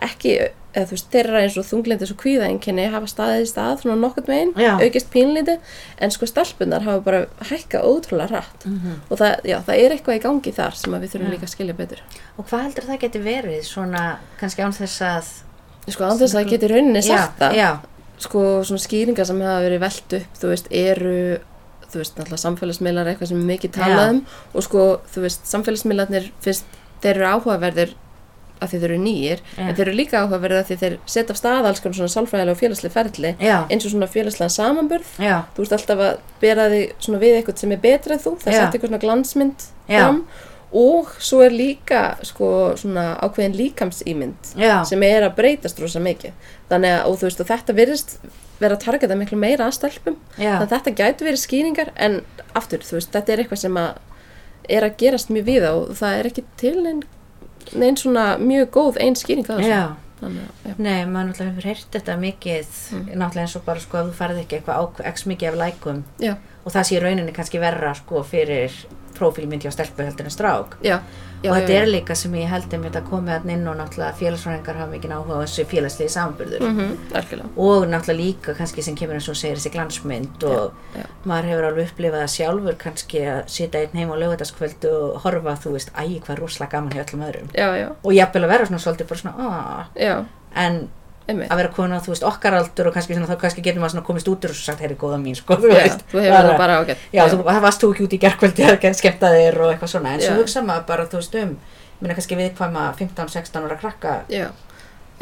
[SPEAKER 2] ekki eða þú veist, þeirra eins og þunglindis og kvíðaenginni hafa staðið í stað svona nokkurt megin,
[SPEAKER 1] Já.
[SPEAKER 2] aukist pínlítið en sko stelpunar hafa bara hækkað ótrúlega hratt og það, já, það er eitthvað í gangi þar sem við þurfum.
[SPEAKER 1] Já.
[SPEAKER 2] líka að skilja betur
[SPEAKER 1] og hvað heldur það geti verið svona, kannski án þess að
[SPEAKER 2] sko án þess að það geti rauninni sagt það sko svona skýringar sem hafa verið velt upp þú veist, eru þú veist, náttúrulega samfélagsmiðlar eitthvað sem er mikið talað
[SPEAKER 1] Já.
[SPEAKER 2] um og sko, þú veist, samfélagsmiðlarnir finnst, þeir eru áhugaverðir að þeir eru nýjir,
[SPEAKER 1] Já.
[SPEAKER 2] en þeir eru líka áhugaverðir að þeir setja af stað alls konar svona sálfræðilega og félagslega ferli,
[SPEAKER 1] já,
[SPEAKER 2] eins og svona félagslega samanburð.
[SPEAKER 1] Já,
[SPEAKER 2] þú ert alltaf að bera þig svona við eitthvað sem er betra en þú, það setja eitthvað svona glansmynd fram. Og svo er líka sko svona ákveðin líkamsýmynd sem er að breytast rosa mikið. Þannig að og veist þetta virðist vera að targeta miklu meira að stelpum.
[SPEAKER 1] Já,
[SPEAKER 2] þannig að þetta gæti verið skýringar en aftur veist þetta er eitthvað sem að er að gerast mjög víða og það er ekki til neinn nein svona mjög góð einn skýring á þessu
[SPEAKER 1] já.
[SPEAKER 2] þannig að.
[SPEAKER 1] Nei, maður náttúrulega hefur heyrt þetta mikið, náttúrulega eins og bara sko ef þú farið ekki eitthvað á x mikið af lækum
[SPEAKER 2] Já,
[SPEAKER 1] og það sé rauninni kannski verra sko fyrir prófílmyndi á stelpu heldur en strák.
[SPEAKER 2] Já, já,
[SPEAKER 1] og þetta
[SPEAKER 2] já,
[SPEAKER 1] er líka sem ég held þetta komið að inn og náttúrulega félagsfræðingar hafa mikið áhuga á þessu félagslegi samanburður.
[SPEAKER 2] Mm algjörlega.
[SPEAKER 1] Og náttúrulega líka kannski sem kemur eins og segir þessi glansmynd og maður hefur alveg upplifað það sjálfur kannski að sitja einn heim á lögutaskvöld og horfa þú veist, æ, hvað er rosalega gaman hjá öllum öðrum.
[SPEAKER 2] Já, já,
[SPEAKER 1] og jafnvel að vera svona svolítið bara svona,
[SPEAKER 2] já,
[SPEAKER 1] en að vera komin á, þú veist, okkar aldur og kannski svona, þá kannski getur maður komist út úr og sagt, heyri, góða mín, sko, þú
[SPEAKER 2] Já,
[SPEAKER 1] veist.
[SPEAKER 2] þú hefur það bara ágætt.
[SPEAKER 1] Já, þú varst þú ekki út í gerkvöldi að skemmta þér og eitthvað svona, en svo hugsa maður bara, þú veist, um minna kannski viðkvæma 15-16 ára krakka.
[SPEAKER 2] Já,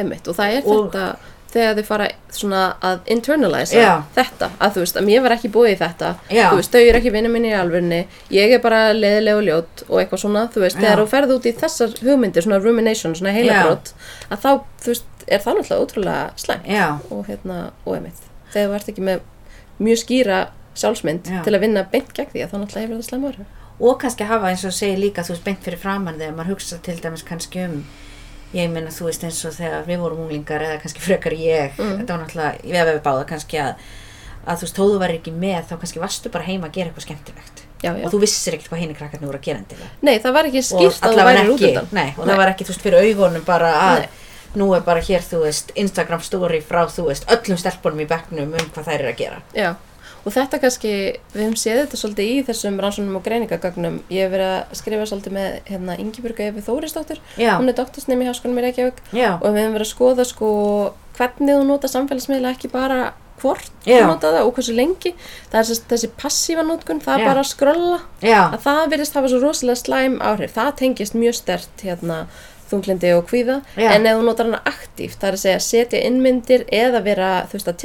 [SPEAKER 2] einmitt. Og það er
[SPEAKER 1] Og-
[SPEAKER 2] þetta þegar þau fara svona að internalize
[SPEAKER 1] Já.
[SPEAKER 2] þetta, að þú veist, að mér var ekki búið í þetta. Þú veist, þau eru ekki vinnu minni í alvörni ég er bara leðileg og ljót og eitthvað svona, þú veist, þegar þú ferð út í þessar hugmyndir, svona rumination, svona heilabrót að þá, þú veist, er það náttúrulega ótrúlega slæmt
[SPEAKER 1] já,
[SPEAKER 2] og hérna, og einmitt þegar þú ert ekki með mjög skýra sjálfsmynd
[SPEAKER 1] Já.
[SPEAKER 2] til að vinna beint gegn því að þá náttúrulega hefur það slæm áhrif
[SPEAKER 1] og kannski hafa eins og segir líka, þú veist, beint fyrir framann þegar maður hugsa til dæmis kannski um ég meina, þú veist, eins og þegar við vorum unglingar eða kannski frekar ég
[SPEAKER 2] Mm.
[SPEAKER 1] þetta var náttúrulega, við hefum báða kannski að að þú veist, þó þú væri ekki með, þá kannski varstu bara heima að gera eitthvað skemmtilegt
[SPEAKER 2] já, já.
[SPEAKER 1] og þú vissir ekkert hvað hinn krakkarnir voru að gera endilega
[SPEAKER 2] Nei, það var ekki skýrt að það
[SPEAKER 1] allavega
[SPEAKER 2] væri út undan
[SPEAKER 1] nei, og
[SPEAKER 2] Nei.
[SPEAKER 1] það var ekki, þú veist, fyrir augunum bara að
[SPEAKER 2] Nei.
[SPEAKER 1] Nú er bara hér, þú veist, Instagram story frá, þú veist, öllum stelpunum í bekknum um hvað þær eru að gera
[SPEAKER 2] Já, og þetta kannski, við höfum séð þetta svolítið í þessum rannsóknum og greiningagögnum. Ég hef verið að skrifa svolítið með hérna Ingiburga Efi Þórisdóttir,
[SPEAKER 1] Já,
[SPEAKER 2] hún er doktorsnemi í Háskólanum í Reykjavík
[SPEAKER 1] já,
[SPEAKER 2] og við höfum verið að skoða sko hvernig þú nota samfélagsmiðla ekki bara hvort
[SPEAKER 1] Já.
[SPEAKER 2] þú nota það og hversu lengi. Það er þessi, þessi passífa notkun, það er bara að skrolla,
[SPEAKER 1] já,
[SPEAKER 2] að það virðist hafa svo rosalega slæm áhrif. Það tengist mjög stert hérna þunglindi og kvíða,
[SPEAKER 1] Já.
[SPEAKER 2] en ef þú notar hana aktíft, það er að segja setja innmyndir eða vera, þú veist, að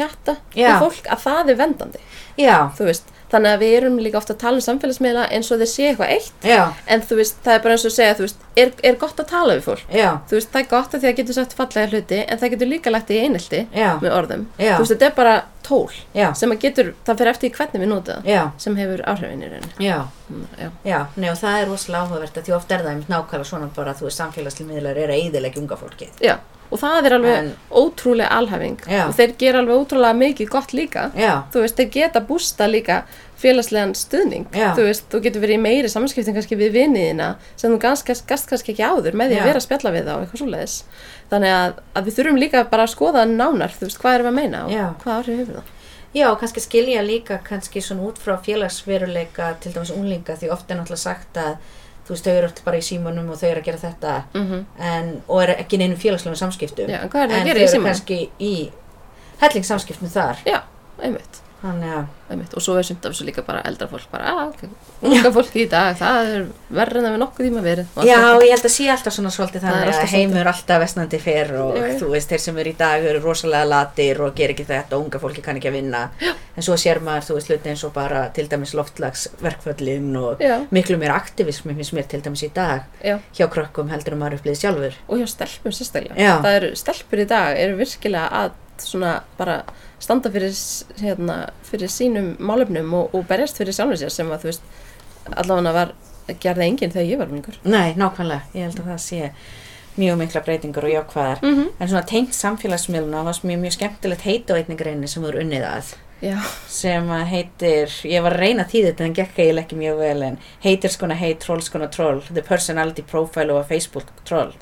[SPEAKER 1] Já.
[SPEAKER 2] við fólk, að það er vendandi
[SPEAKER 1] já,
[SPEAKER 2] þú veist, þannig að við erum líka ofta að tala um samfélagsmiðla eins og þeir sé eitthvað eitt.
[SPEAKER 1] Já,
[SPEAKER 2] en þú veist, það er bara eins og að segja, veist, er, er gott að tala við fólk?
[SPEAKER 1] Já,
[SPEAKER 2] þú veist, það er gott að því að getur sagt fallega hluti en það getur líka lagt í einelti með orðum,
[SPEAKER 1] Já.
[SPEAKER 2] þú veist, þetta er bara tól
[SPEAKER 1] já,
[SPEAKER 2] sem að getur, það fyrir eftir í hvernig við nota sem hefur áhrifin í rauninni.
[SPEAKER 1] Já,
[SPEAKER 2] Mm, já,
[SPEAKER 1] nei og það er rosalega áhugavert því oft er það einmitt nákvæmlega svona bara að þú veist samfélagslega miðlar eru að eyðilegja unga fólkið.
[SPEAKER 2] Og það er alveg
[SPEAKER 1] En-
[SPEAKER 2] ótrúlega alhæfing.
[SPEAKER 1] Já.
[SPEAKER 2] og þeir gera alveg ótrúlega mikið gott líka.
[SPEAKER 1] Já,
[SPEAKER 2] þú veist, þeir geta bústa líka félagslegan stuðning. Þú veist, þú getur verið í meiri samskipting kannski við vinniðina sem þú gast, kannski ekki áður með því að vera að spjalla við þá eitthvað svoleiðis. Þannig að, að við þurfum líka bara að skoða nánar, þú veist, hvað erum við að meina og
[SPEAKER 1] Já.
[SPEAKER 2] hvað áhrif hefur það.
[SPEAKER 1] Já, kannski skilja líka kannski svona út frá félagsveruleika til dæmis unglinga því oft er náttúrulega sagt að þú veist, þau eru alltaf bara í símanum og þau eru að gera þetta
[SPEAKER 2] mm
[SPEAKER 1] en, og eru ekki í neinum félagslegum samskiptum.
[SPEAKER 2] Já, en er
[SPEAKER 1] en þau eru kannski í hellingssamskiptum þar.
[SPEAKER 2] Já, Einmitt. Og svo er sumt af þessu líka bara eldra fólk bara, ah, ok, unga fólk í dag það er verður en það við nokkuð tíma verið.
[SPEAKER 1] Já, ég held að sé alltaf svona svolítið
[SPEAKER 2] er
[SPEAKER 1] þannig
[SPEAKER 2] alltaf
[SPEAKER 1] að heimur alltaf vestnandi fyrr og
[SPEAKER 2] Já,
[SPEAKER 1] þú veist, þeir sem eru í dag eru rosalega latir og ger ekki þetta og unga fólki kann ekki að vinna. Já. en svo sér maður, þú veist, hluti eins og bara til dæmis loftlagsverkföllin og
[SPEAKER 2] Já.
[SPEAKER 1] miklu meira aktivismi finnst mér til dæmis í dag
[SPEAKER 2] Já.
[SPEAKER 1] hjá krökkum heldur um maður upplýði sjálfur.
[SPEAKER 2] Og hjá stelpum sérstaklega. Það eru stelpur í dag eru virkilega að svona bara standa fyrir, hérna, fyrir sínum málefnum og, og berjast fyrir sjálfum sér sem að þú veist allavega var gerði enginn þegar ég var mingur
[SPEAKER 1] Nei, nákvæmlega, ég held að það sé mjög mikla breytingar og jákvæðar.
[SPEAKER 2] Mm -hmm.
[SPEAKER 1] en svona tengt samfélagsmiðluna var mjög, mjög skemmtilegt heita á einni greini sem voru unnið að.
[SPEAKER 2] Já,
[SPEAKER 1] sem heitir, ég var að reyna þýða þetta en gekk eiginlega ekki mjög vel en heitir skona heit, troll skona troll the personality profile of a Facebook troll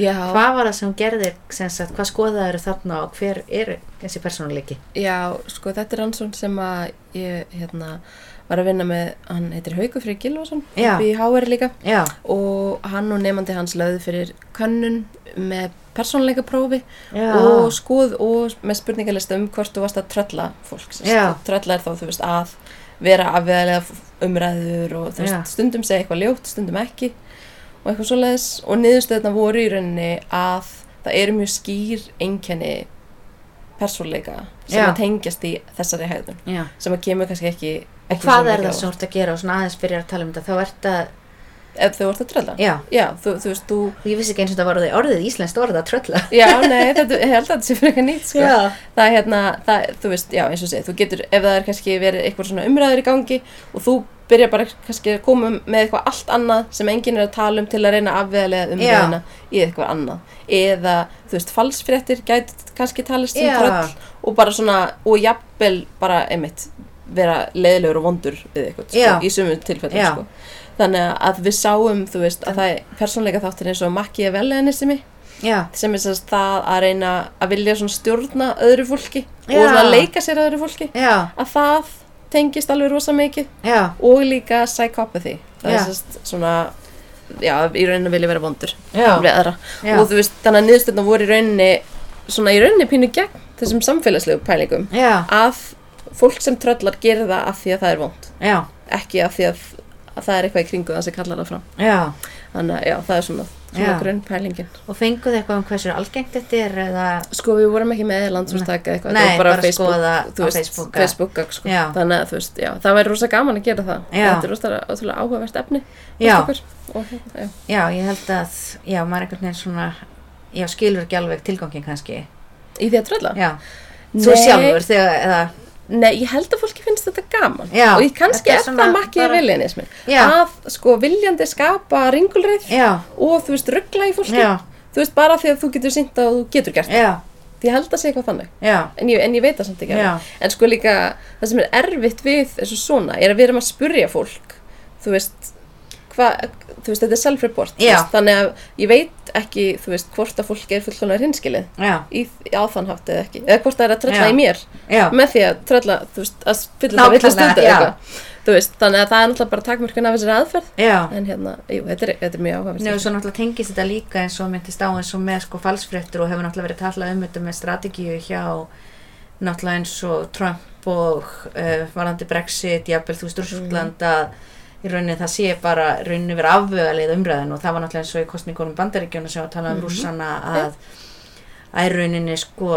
[SPEAKER 2] já,
[SPEAKER 1] hvað var það sem hún gerði sem sagt, hvað skoðaður þarna og hver er þessi persónuleiki?
[SPEAKER 2] Já, sko þetta er rannsókn sem að ég hérna var að vinna með, hann heitir Haukur Freyr Gilvason
[SPEAKER 1] Já.
[SPEAKER 2] í HR líka.
[SPEAKER 1] Já,
[SPEAKER 2] og hann og nefandi hans lögðu fyrir könnun með persónleika prófi og skoð og með spurningalista um hvort þú varst að trölla fólk trölla er þá þú veist að vera afveðalega umræður og veist stundum segja eitthvað ljótt, stundum ekki og eitthvað svoleiðis og niðurstöðna voru í rauninni að það eru mjög skýr einkenni persónleika sem
[SPEAKER 1] Já.
[SPEAKER 2] að tengjast í þessari hegðun
[SPEAKER 1] já.
[SPEAKER 2] sem að kemur kannski ekki,
[SPEAKER 1] og hvað er það sem þú ert að gera og svona aðeins byrjar að tala um þetta þá ert að,
[SPEAKER 2] ef þau vart að trölla
[SPEAKER 1] já,
[SPEAKER 2] þú, þú veist, þú
[SPEAKER 1] og ég vissi ekki eins og þetta var orðið, orðið íslenskt orðið að trölla
[SPEAKER 2] Já, nei, þetta, ég held að þetta sé fyrir eitthvað nýtt, sko.
[SPEAKER 1] Já.
[SPEAKER 2] Það er hérna, það, þú veist, já, eins og segið, þú getur, ef það er kannski verið eitthvað svona umræður í gangi og þú byrjar bara kannski að koma með eitthvað allt annað sem enginn er að tala um til að reyna að afveðlega umræðina í eitthvað annað. Eða, þú veist, falsfréttir gæti kannski talist sem
[SPEAKER 1] Já.
[SPEAKER 2] tröll og bara svona, og jafnvel bara, einmitt, vera leiðilegur og vondur við eitthvað, sko, í sumum tilfellum, sko. Þannig að við sáum, þú veist, að það er persónleika þáttir eins og Machiavellianismi
[SPEAKER 1] já,
[SPEAKER 2] sem er sérst það að reyna að vilja stjórna öðru fólki
[SPEAKER 1] Já.
[SPEAKER 2] og leika sér að öðru fólki
[SPEAKER 1] já,
[SPEAKER 2] að það tengist alveg rosa mikið.
[SPEAKER 1] Já,
[SPEAKER 2] og líka psychopathy. Það
[SPEAKER 1] Já.
[SPEAKER 2] er sérst svona já, í rauninni vilja vera vondur og þú veist, þannig að niðurstöðna voru í rauninni svona í rauninni pínu gegn þessum samfélagslegu pælingum. Að fólk sem tröllar gerir það af því að það er vond ekki af því að, að það er eitthvað í kringu það sem kallar það fram.
[SPEAKER 1] Já.
[SPEAKER 2] Þannig að já, það er svona, svona grunnpælingin.
[SPEAKER 1] Og fenguð eitthvað um hversu algengt þetta er eða,
[SPEAKER 2] Sko við vorum ekki með landsfjörnstak eða eitthvað,
[SPEAKER 1] Nei, bara
[SPEAKER 2] þú
[SPEAKER 1] á
[SPEAKER 2] veist,
[SPEAKER 1] Facebook,
[SPEAKER 2] Facebook sko. Þannig að þú veist, já, það væri rosa gaman að gera það. Þetta er rosa áhugavert efni og já.
[SPEAKER 1] ég held að já, maður einhvern veginn svona já, skilur ekki alveg tilgangin kannski.
[SPEAKER 2] Í því að trölla?
[SPEAKER 1] Já, þú sjálfur þegar, eða,
[SPEAKER 2] Nei, ég held að fólki finnst þetta gaman.
[SPEAKER 1] Já,
[SPEAKER 2] og ég kannski
[SPEAKER 1] er
[SPEAKER 2] það makki
[SPEAKER 1] bara-
[SPEAKER 2] viljanismin að sko viljandi skapa ringulreið
[SPEAKER 1] já,
[SPEAKER 2] og þú veist ruggla í fólki.
[SPEAKER 1] Já,
[SPEAKER 2] þú veist bara því að þú getur sýnt að þú getur gert það.
[SPEAKER 1] Já,
[SPEAKER 2] því ég held að sé eitthvað þannig. En ég, en ég veit það samt ekki en sko líka það sem er erfitt við þessu svona er að við erum að spurja fólk þú veist hvað, þú veist, þetta er self-report þannig að ég veit ekki þú veist, hvort að fólk er fullkomlega hinskilið á þann hátt eða ekki. Eða hvort það er að trölla í mér
[SPEAKER 1] já,
[SPEAKER 2] með því að trölla, þú veist, að fylla það vilja stundu
[SPEAKER 1] já.
[SPEAKER 2] eitthvað. Þú veist, þannig að það er náttúrulega bara takmörkun af þessari aðferð.
[SPEAKER 1] Já.
[SPEAKER 2] En hérna, jú, þetta er, þetta er mjög áhugavert
[SPEAKER 1] Nefnir svo náttúrulega tengist þetta líka eins og myndist á eins og með sko falsfréttur og hefur náttúrulega verið talað um þetta með strategíu hjá náttúrulega eins og Trump og uh, varandi Brexit, jafnvel þú veist Rússland að í rauninni það sé bara rauninni vera afvöðalið umræðin og það var náttúrulega eins og í kostningunum bandaríkjónu sem var að tala um
[SPEAKER 2] Mhm.
[SPEAKER 1] rússana að að í rauninni sko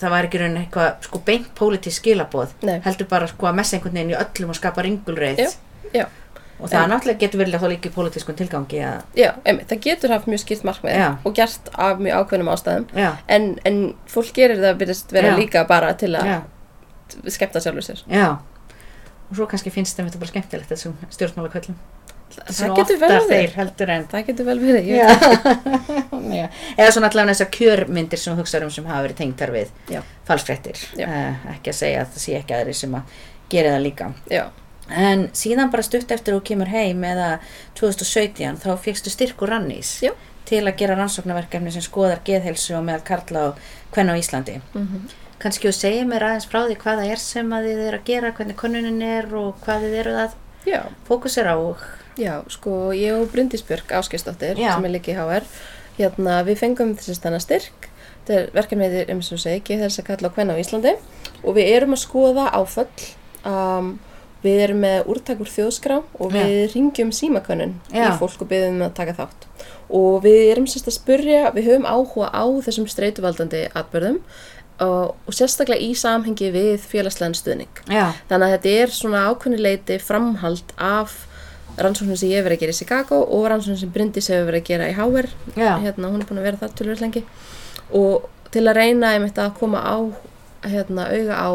[SPEAKER 1] það var ekki rauninni eitthvað sko beint pólitísk skilaboð
[SPEAKER 2] Nei.
[SPEAKER 1] heldur bara sko að messa einhvern veginn í öllum og skapa
[SPEAKER 2] já.
[SPEAKER 1] og það
[SPEAKER 2] En-
[SPEAKER 1] náttúrulega getur verið þá líka í pólitískun tilgangi að
[SPEAKER 2] Já, einmitt, það getur haft mjög skýrt markmið
[SPEAKER 1] Já.
[SPEAKER 2] og gert af mjög ákveðnum ástæðum en, en fólk gerir það byrjast vera
[SPEAKER 1] Já.
[SPEAKER 2] líka bara til að
[SPEAKER 1] já
[SPEAKER 2] skemmta sjálfur sér
[SPEAKER 1] Já, og svo kannski finnst þeim þetta bara skemmtilegt þessum stjórnmálaköllum.
[SPEAKER 2] það getur vel verið það getur vel verið.
[SPEAKER 1] Eða svona allavega þessar kjörmyndir sem þú hugsaður um sem hafa verið tengdar við
[SPEAKER 2] Já.
[SPEAKER 1] falsfréttir.
[SPEAKER 2] Já.
[SPEAKER 1] Uh, ekki að segja að það sé ekki aðri sem að gera það líka.
[SPEAKER 2] já,
[SPEAKER 1] En síðan bara stutt eftir að þú kemur heim eða 2017 þá fegstu styrk úr rannís
[SPEAKER 2] Já.
[SPEAKER 1] til að gera rannsóknarverkefni sem skoðar geðhelsu og meðal karla og hvenna á Íslandi.
[SPEAKER 2] mm
[SPEAKER 1] Kannski þú segir mér aðeins frá því hvað það er sem að þið eru að gera, hvernig konnunin er og hvað þið eru að
[SPEAKER 2] já,
[SPEAKER 1] fókusera á og
[SPEAKER 2] já, sko ég og Áskeisdóttir
[SPEAKER 1] Já.
[SPEAKER 2] sem er líka í HR hérna, við fengum þessi stanna styrk Þetta er verkefnið er um sem segi, geð þess að kalla á hvenna á Íslandi og við erum að skoða áföll. Um, við erum með úrtak úr þjóðskrá og
[SPEAKER 1] Já.
[SPEAKER 2] við ringjum símakönnun í
[SPEAKER 1] Já.
[SPEAKER 2] fólk og byrðum að taka þátt. Og við erum sérst að spurja, við höfum áhuga á þessum streituvaldandi atbyrðum og, og sérstaklega í samhengi við félagslegan stuðning.
[SPEAKER 1] Já,
[SPEAKER 2] Þannig að þetta er svona ákveðni leiti framhald af rannsóknum sem ég hef verið að gera í Chicago og rannsóknum sem Bryndís hefur verið að gera í.
[SPEAKER 1] Já.
[SPEAKER 2] Hérna, hún er búin að vera þar tölvöld lengi. Og til að reyna einmitt að koma á, hérna, auga á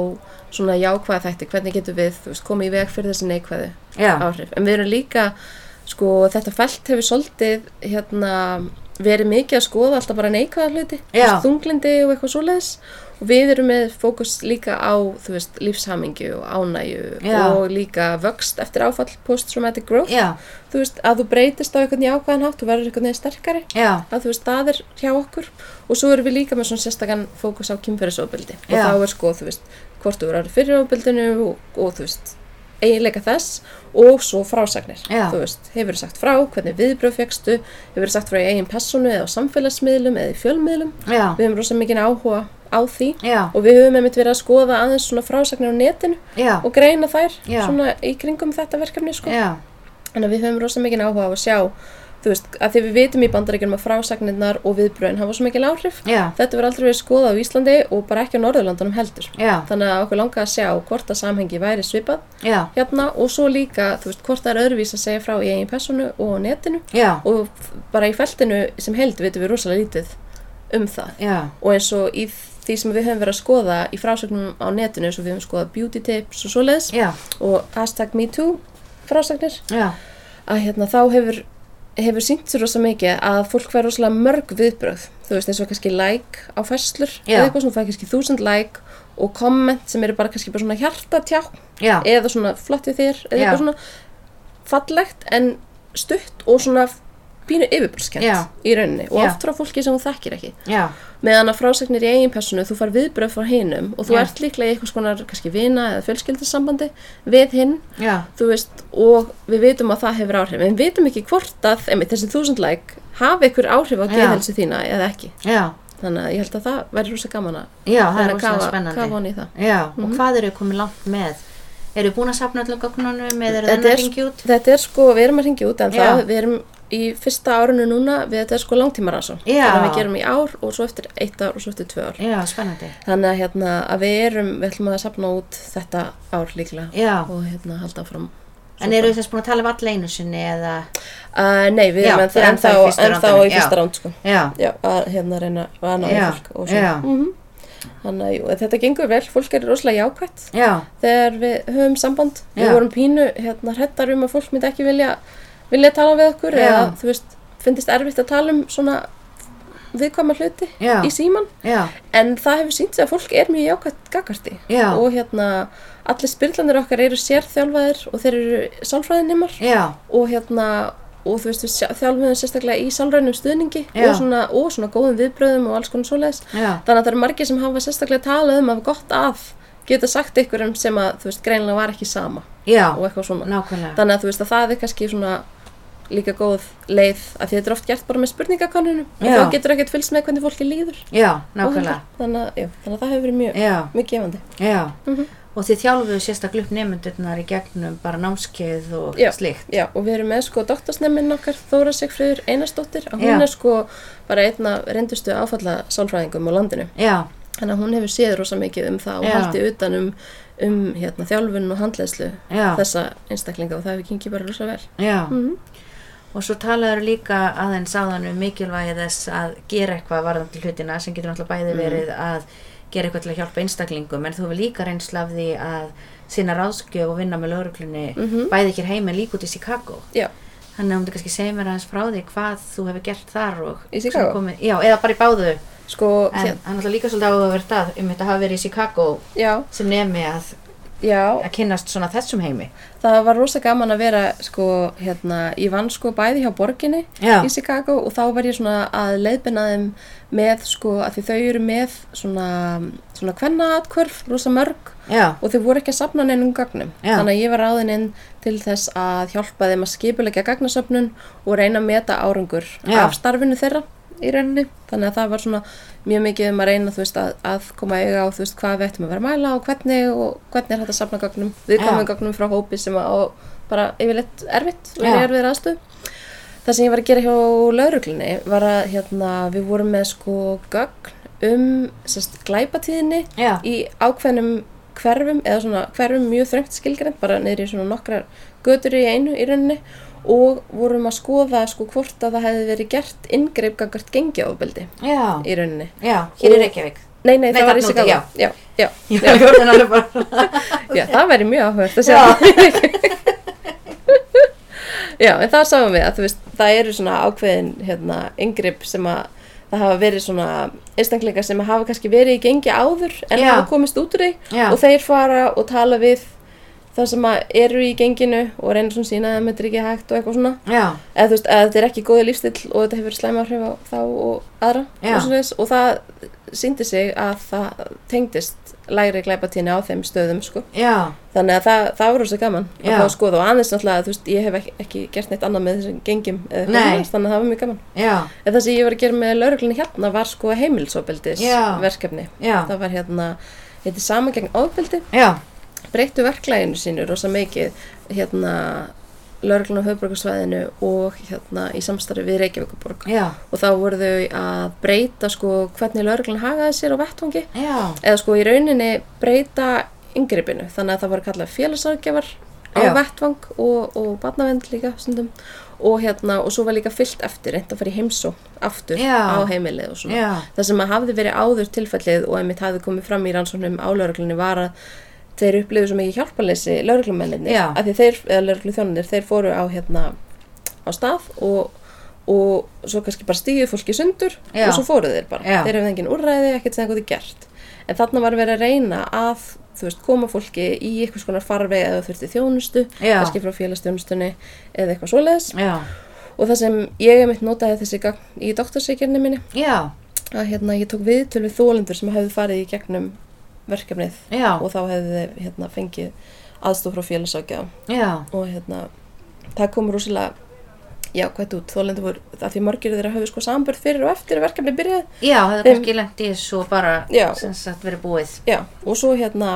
[SPEAKER 2] svona jákvæða þætti, hvernig getum við veist, komið í veg fyrir þessi neikvæðu áhrif. En við erum líka, sko, þetta felt hefur svolítið, hérna, verið mikið að skoða alltaf bara neikvæða hluti, þunglindi og eitthvað svoleiðis. Og við erum með fókus líka á, þú veist, lífshamingju og ánægju
[SPEAKER 1] Já.
[SPEAKER 2] og líka vöxt eftir áfall post-traumatic growth,
[SPEAKER 1] já,
[SPEAKER 2] þú veist, að þú breytist á einhvern jákvæðan hátt, þú verður einhvern veginn sterkari.
[SPEAKER 1] Já,
[SPEAKER 2] að þú veist, það er hjá okkur. Og svo erum við líka með svona sérstakann fókus á kynferðisofbeldi. Og þá er sko, þú veist, hvort þú verður fyrir ofbeldinu og, og þú veist, eiginleika þess og svo frásagnir.
[SPEAKER 1] Já.
[SPEAKER 2] þú veist, hefur sagt frá, hvernig viðbröð fegstu hefur sagt frá í eigin personu eða á samfélagsmiðlum eða í fjölmiðlum?
[SPEAKER 1] Já,
[SPEAKER 2] við höfum rosa mikið áhuga á því
[SPEAKER 1] já,
[SPEAKER 2] og við höfum einmitt verið að skoða aðeins svona frásagnir á netinu og greina þær svona í kringum þetta verkefni sko. að við höfum rosa mikið áhuga á að sjá, þú veist, að því við vitum í bandaríkjum að frásagnirnar og viðbröðin hafa svo mikið áhrif.
[SPEAKER 1] já,
[SPEAKER 2] Þetta verður aldrei verið skoðað á Íslandi og bara ekki á Norðurlandunum heldur.
[SPEAKER 1] já,
[SPEAKER 2] Þannig að okkur langar að sjá hvort að samhengi væri svipað
[SPEAKER 1] já,
[SPEAKER 2] hérna og svo líka, þú veist, hvort það er öðruvís að segja frá í eigin personu og netinu. Og bara í feltinu sem held vitum við rosalega lítið um það. Og eins og í því sem við höfum verið að skoða í frásögnum á netinu eins og við höfum skoðað beauty tips og svoleiðis
[SPEAKER 1] já,
[SPEAKER 2] og hashtag MeToo frásagnir.
[SPEAKER 1] Já,
[SPEAKER 2] að hérna þá hefur hefur sínt sér rosa mikið að fólk fær rosalega mörg viðbröð þú veist eins og kannski like á fæslur
[SPEAKER 1] Já.
[SPEAKER 2] eða eitthvað sem fær kannski þúsund like og komment sem eru bara kannski bara svona hjartatjá
[SPEAKER 1] já,
[SPEAKER 2] eða svona flott við þér eða
[SPEAKER 1] Já.
[SPEAKER 2] eitthvað svona fallegt en stutt og svona pínu yfirbúrskent
[SPEAKER 1] Já.
[SPEAKER 2] í rauninni og oft frá fólki sem þú þekkir ekki
[SPEAKER 1] já,
[SPEAKER 2] meðan að frásagnir í eigin personu þú far viðbröð frá hinum og þú
[SPEAKER 1] Já.
[SPEAKER 2] ert líklega í eitthvað skonar kannski vina eða fjölskyldasambandi við hinn veist, og við vitum að það hefur áhrif, en við vitum ekki hvort að einmitt, þessi þúsund like hafi ykkur áhrif á geðhelsu þína eða ekki
[SPEAKER 1] já,
[SPEAKER 2] þannig að ég held að það væri rúsa gaman að
[SPEAKER 1] er
[SPEAKER 2] reyna að kafa-
[SPEAKER 1] spennandi.
[SPEAKER 2] kafa hon í það
[SPEAKER 1] Já,
[SPEAKER 2] Mhm.
[SPEAKER 1] og hvað eru komið langt með? Eru búin að sapna öllum gögnunum eða eru
[SPEAKER 2] er-
[SPEAKER 1] að ringja út?
[SPEAKER 2] þetta er sko, við erum að ringja út en
[SPEAKER 1] Já.
[SPEAKER 2] það, við erum í fyrsta árinu núna við þetta er sko langtímaransón
[SPEAKER 1] Já.
[SPEAKER 2] þannig að við gerum í ár og svo eftir eitt ár og svo eftir tvö ár
[SPEAKER 1] Já, spennandi.
[SPEAKER 2] þannig að hérna að við erum, við ætlum að sapna út þetta ár líklega
[SPEAKER 1] Já,
[SPEAKER 2] og hérna halda fram
[SPEAKER 1] en eru þess búin að tala um alla einu sinni eða?
[SPEAKER 2] uh, Nei, við erum ennþá,
[SPEAKER 1] ennþá
[SPEAKER 2] ennþá
[SPEAKER 1] rándinu,
[SPEAKER 2] í fyrsta ránd sko
[SPEAKER 1] Já,
[SPEAKER 2] Já, að hérna reyna að í
[SPEAKER 1] Já,
[SPEAKER 2] fólk og svo.
[SPEAKER 1] já.
[SPEAKER 2] Mhm. Þannig að jú, þetta gengur vel, fólk er rosalega jákvætt
[SPEAKER 1] já,
[SPEAKER 2] þegar við höfum samband. Við vorum pínu hérna hrettar um að fólk myndi ekki vilja, vilja tala við okkur
[SPEAKER 1] Já.
[SPEAKER 2] eða þú veist, finnist erfitt að tala um svona viðkvæma hluti
[SPEAKER 1] Já.
[SPEAKER 2] í síman.
[SPEAKER 1] já,
[SPEAKER 2] En það hefur sínt sig að fólk er mjög jákvætt gagarti
[SPEAKER 1] Já.
[SPEAKER 2] og hérna allir spyrlandir okkar eru sérþjálfaðir og þeir eru sálfræðinimar og hérna og þú veist þjálfum sérstaklega í sálrænum stuðningi og svona, og svona góðum viðbröðum og alls konar svoleiðis þannig að það eru margir sem hafa sérstaklega talað um að gott að geta sagt ykkurum sem að þú veist greinilega var ekki sama
[SPEAKER 1] já,
[SPEAKER 2] og eitthvað svona
[SPEAKER 1] nákvæmlega.
[SPEAKER 2] þannig að þú veist að það er kannski svona líka góð leið að því þetta er oft gert bara með spurningakonunum og þá getur ekkert fylgst með hvernig fólki líður
[SPEAKER 1] Já, nákvæmlega.
[SPEAKER 2] þannig, að- já, þannig að það hefur verið mjög, mjög gefandi
[SPEAKER 1] já.
[SPEAKER 2] Mhm.
[SPEAKER 1] Og þið þjálfuðu sérstaklega upp nefndurnar í gegnum bara námskeið og
[SPEAKER 2] Já.
[SPEAKER 1] slíkt.
[SPEAKER 2] Já, og við erum með sko doktorsnefnin okkar Þóra Sigfriður Einarsdóttir og hún er sko bara einna reyndustu áfalla sálfræðingum á landinu
[SPEAKER 1] Já,
[SPEAKER 2] þannig að hún hefur séð rosa mikið um það og haldið utan um, hérna, þjálfun og handleðslu
[SPEAKER 1] já,
[SPEAKER 2] þessa einstaklinga og það hefur gengið bara rosa vel
[SPEAKER 1] já.
[SPEAKER 2] mm
[SPEAKER 1] Og svo talaður líka aðeins áðan um mikilvægi þess að gera eitthvað varðandi hlutina sem getur náttúrulega bæði verið að gera eitthvað til að hjálpa einstaklingum en þú hefur líka reynsla af því að sinna ráðskjöf og vinna með lauruglunni
[SPEAKER 2] Mhm.
[SPEAKER 1] bæði hér heim en líka út í Chicago.
[SPEAKER 2] Já,
[SPEAKER 1] Þannig að hún kannski segja mér aðeins frá því hvað þú hefur gert þar og
[SPEAKER 2] Í Chicago?
[SPEAKER 1] komið, já, eða bara í báðu
[SPEAKER 2] sko,
[SPEAKER 1] en hann er náttúrulega líka svolítið áhugavert að um þetta hafa verið í Chicago
[SPEAKER 2] já,
[SPEAKER 1] sem nemi að,
[SPEAKER 2] já.
[SPEAKER 1] að kynnast svona þessum heimi.
[SPEAKER 2] Það var rosa gaman að vera sko, hérna, ég vann sko bæði hjá borginni
[SPEAKER 1] Já.
[SPEAKER 2] í Chicago og þá var ég svona að leiðbina þeim með sko, að því þau eru með svona, svona kvennaatkvörf, rosa mörg
[SPEAKER 1] Já,
[SPEAKER 2] og þau voru ekki að safna neinum gagnum þannig að ég var ráðin inn til þess að hjálpa þeim að skipulegja gagnasöfnun og reyna að meta árangur af starfinu þeirra í rauninni þannig að það var svona mjög mikið um að reyna veist, að, að koma eiga á veist, hvað við ættum að vera að mæla og hvernig og hvernig er hægt að safna gögnum við
[SPEAKER 1] Já.
[SPEAKER 2] komum gögnum frá hópi sem að bara yfirleitt erfitt og er erfið aðstöð það sem ég var að gera hjá lauruglunni var að hérna, við vorum með sko gögn um sérst, glæpatíðinni
[SPEAKER 1] Já.
[SPEAKER 2] í ákveðnum hverfum eða svona hverfum mjög þröngt skilgrænt bara í svona nokkrar götur í einu í rauninni og vorum að skoða sko hvort að það hefði verið gert inngreip gangart gengiáfbeldi
[SPEAKER 1] Já,
[SPEAKER 2] í rauninni.
[SPEAKER 1] já, hér
[SPEAKER 2] Og-
[SPEAKER 1] Reykjavík.
[SPEAKER 2] Nei, nei,
[SPEAKER 1] Nei,
[SPEAKER 2] það var í
[SPEAKER 1] úti,
[SPEAKER 2] Chicago.
[SPEAKER 1] já.
[SPEAKER 2] Já, já,
[SPEAKER 1] Já,
[SPEAKER 2] já, það væri mjög áhugavert að sjá. já, en það sáum við að þú veist, það eru svona ákveðin hérna, yngripp sem að það hafa verið svona einstaklingar sem hafa kannski verið í gengi áður en
[SPEAKER 1] Já.
[SPEAKER 2] hafa komist út úr því og þeir fara og tala við það sem að eru í genginu og reyna svona sína að það er ekki hægt og eitthvað svona. Eða þú veist, eða þetta er ekki góði lífstill og þetta hefur slæma áhrif á þá og aðra og, svoleiðis. og það síndi sig að það tengdist lægri glæpatíni á þeim stöðum sko. þannig að það, það var rosa gaman
[SPEAKER 1] Já.
[SPEAKER 2] að að skoða. Og aðeins náttúrulega, þú veist, ég hef ekki, ekki gert neitt annað með þessum annars, þannig að það var mjög gaman.
[SPEAKER 1] Já,
[SPEAKER 2] en það sem ég var að gera með lauruglunni hérna var sko heimilsofbeldis
[SPEAKER 1] Já.
[SPEAKER 2] verkefni
[SPEAKER 1] já,
[SPEAKER 2] það var hérna, þetta er breyttu verklæginu sínu rosa mikið hérna lauruglun á höfbrukarsvæðinu og hérna í samstarfi við Reykjavíkuborg
[SPEAKER 1] já,
[SPEAKER 2] og þá voru þau að breyta sko hvernig lauruglun hagaði sér á vettvangi.
[SPEAKER 1] Já,
[SPEAKER 2] eða sko í rauninni breyta yngripinu þannig að það voru kallað félagságjafar á
[SPEAKER 1] Já.
[SPEAKER 2] vettvang og, og barnavend líka stundum. Og hérna og svo var líka fyllt eftir reynd að fara í heimsó aftur á heimilið og svona. Það sem að hafði verið áður tilfellið og einmitt hafði komið fram í rannsóknum á lauruglunni var að þeir upplifðu svo mikið hjálparleysi lauruglumennir
[SPEAKER 1] Já.
[SPEAKER 2] að því þeir, eða lauruglu þjónunir, þeir fóru á hérna á stað og, og svo kannski bara stíðu fólki sundur
[SPEAKER 1] Já.
[SPEAKER 2] og svo fóru þeir bara,
[SPEAKER 1] Já.
[SPEAKER 2] þeir hefðu engin úrræði ekkert sem eitthvað gert, en þarna var verið að reyna að, þú veist, koma fólki í einhvers konar farveg eða þurfti þjónustu
[SPEAKER 1] Já.
[SPEAKER 2] kannski frá félagsþjónustunni eða eitthvað svoleiðis og það sem ég hef mitt notaði þessi gagn í doktorsvíkjarni minni að hérna ég tók viðtöl við þólendur sem hefðu farið í gegnum verkefnið
[SPEAKER 1] já,
[SPEAKER 2] og þá hefðu þið hérna, fengið aðstof frá félagsákja
[SPEAKER 1] já,
[SPEAKER 2] og hérna það kom rosalega jákvæmt út þólendur voru, að því margir þeirra höfðu sko sambörð fyrir og eftir að verkefnið byrjaði
[SPEAKER 1] já, það er kannski lengt í þessu og bara,
[SPEAKER 2] Já.
[SPEAKER 1] sem sagt, verið búið.
[SPEAKER 2] já, og svo hérna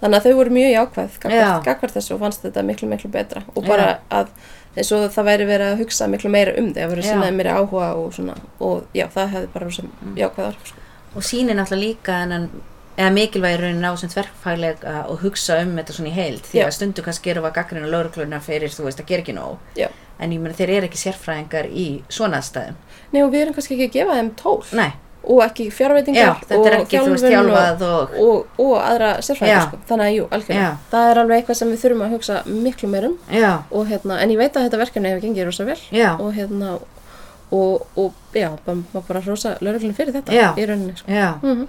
[SPEAKER 2] þannig að þau voru mjög jákvæð
[SPEAKER 1] Já.
[SPEAKER 2] gagvart, gagvart þessu og fannst þetta miklu miklu betra og bara að eins og það væri verið að hugsa miklu meira um þig að vera
[SPEAKER 1] Já.
[SPEAKER 2] sinnaði meira áhuga og svona og já, það hefði bara rosa jákvæð áhrif sko.
[SPEAKER 1] Og sýnir náttúrulega líka en eða mikilvægi raunin á sem tverkfælega og hugsa um þetta svona í heild. Því að stundu kannski við að gaggrina laurugluna fyrir þú veist að gera ekki nóg.
[SPEAKER 2] Já,
[SPEAKER 1] en ég meina þeir eru ekki sérfræðingar í svona aðstæðum.
[SPEAKER 2] Nei og við erum kannski ekki að gefa þeim tól.
[SPEAKER 1] Nei,
[SPEAKER 2] og ekki fjárveitingar
[SPEAKER 1] já,
[SPEAKER 2] og
[SPEAKER 1] ekki veist og,
[SPEAKER 2] og, og, og aðra sérfræðingar sko. þannig að jú, algjörlega. Það er alveg eitthvað sem við þurfum að hugsa miklu meir um.
[SPEAKER 1] Já,
[SPEAKER 2] og hérna, en ég veit að þetta verkefni hefur gengið rosa vel. Og hérna og, og já, bara, bara, bara rosa lauruglun fyrir þetta í rauninni sko. mm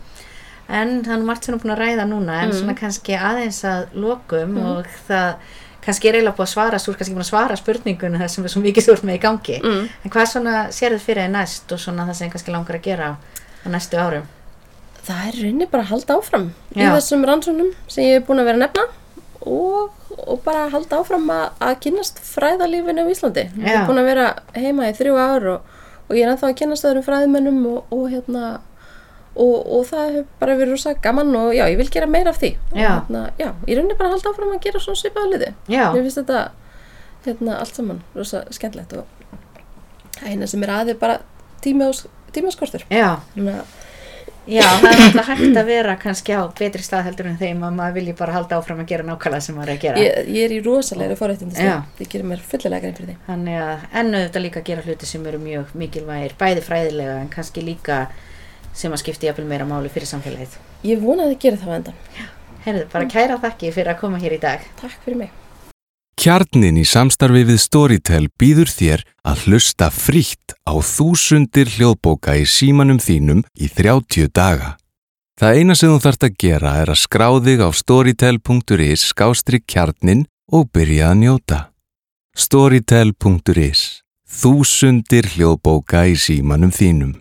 [SPEAKER 1] en er margt sem við erum búin að ræða núna en
[SPEAKER 2] Mhm.
[SPEAKER 1] svona kannski aðeins að lokum og það kannski er eiginlega búið að svara þú ert kannski búin að svara spurningunum það sem er svo mikið stort með í gangi
[SPEAKER 2] Mm.
[SPEAKER 1] en hvað svona sér þið fyrir næst og svona það sem kannski langar að gera á, næstu árum
[SPEAKER 2] það er í rauninni bara að halda áfram í
[SPEAKER 1] Já.
[SPEAKER 2] þessum rannsóknum sem ég er búin að vera nefna og, og bara að halda áfram að, að kynast fræðalífinu á Íslandi ég
[SPEAKER 1] Já.
[SPEAKER 2] er búin að vera heima í þrjú ár og, og ég er ennþá að kynast öðrum fræðimennum og, og hérna og, og það hefur bara verið rosa gaman og já, ég vil gera meira af því. Og,
[SPEAKER 1] Já.
[SPEAKER 2] hérna, já, ég rauninni bara að halda áfram að gera svona svipaða liði mér finnst þetta hérna, allt saman rosa skemmtlegt og það eina sem er aðeins bara tíma og, tímaskortur
[SPEAKER 1] já, já það er alltaf hægt að vera kannski á betri stað heldur en þeim að maður vilji bara halda áfram að gera nákvæmlega sem maður er að gera.
[SPEAKER 2] Ég, ég er í rosalegri forrættindi
[SPEAKER 1] Já.
[SPEAKER 2] ég gerir mér fullilega grein fyrir því.
[SPEAKER 1] Þannig að ennu þetta líka að gera hluti sem eru mjög mikilvægir, bæði fræðilega en kannski líka sem að skipti jafnvel meira máli fyrir samfélagið
[SPEAKER 2] ég vona að þið gerir það á endan
[SPEAKER 1] Herðu, bara kæra þakki fyrir að koma hér í dag
[SPEAKER 2] takk fyrir mig
[SPEAKER 3] Kjarnin í samstarfi við Storytel býður þér að hlusta frítt á þúsundir hljóðbóka í símanum þínum í 30 daga. Það eina sem þú þarft að gera er að skrá þig á storytel.is skástrík kjarnin og byrja að njóta. Storytel.is Þúsundir hljóðbóka í símanum þínum.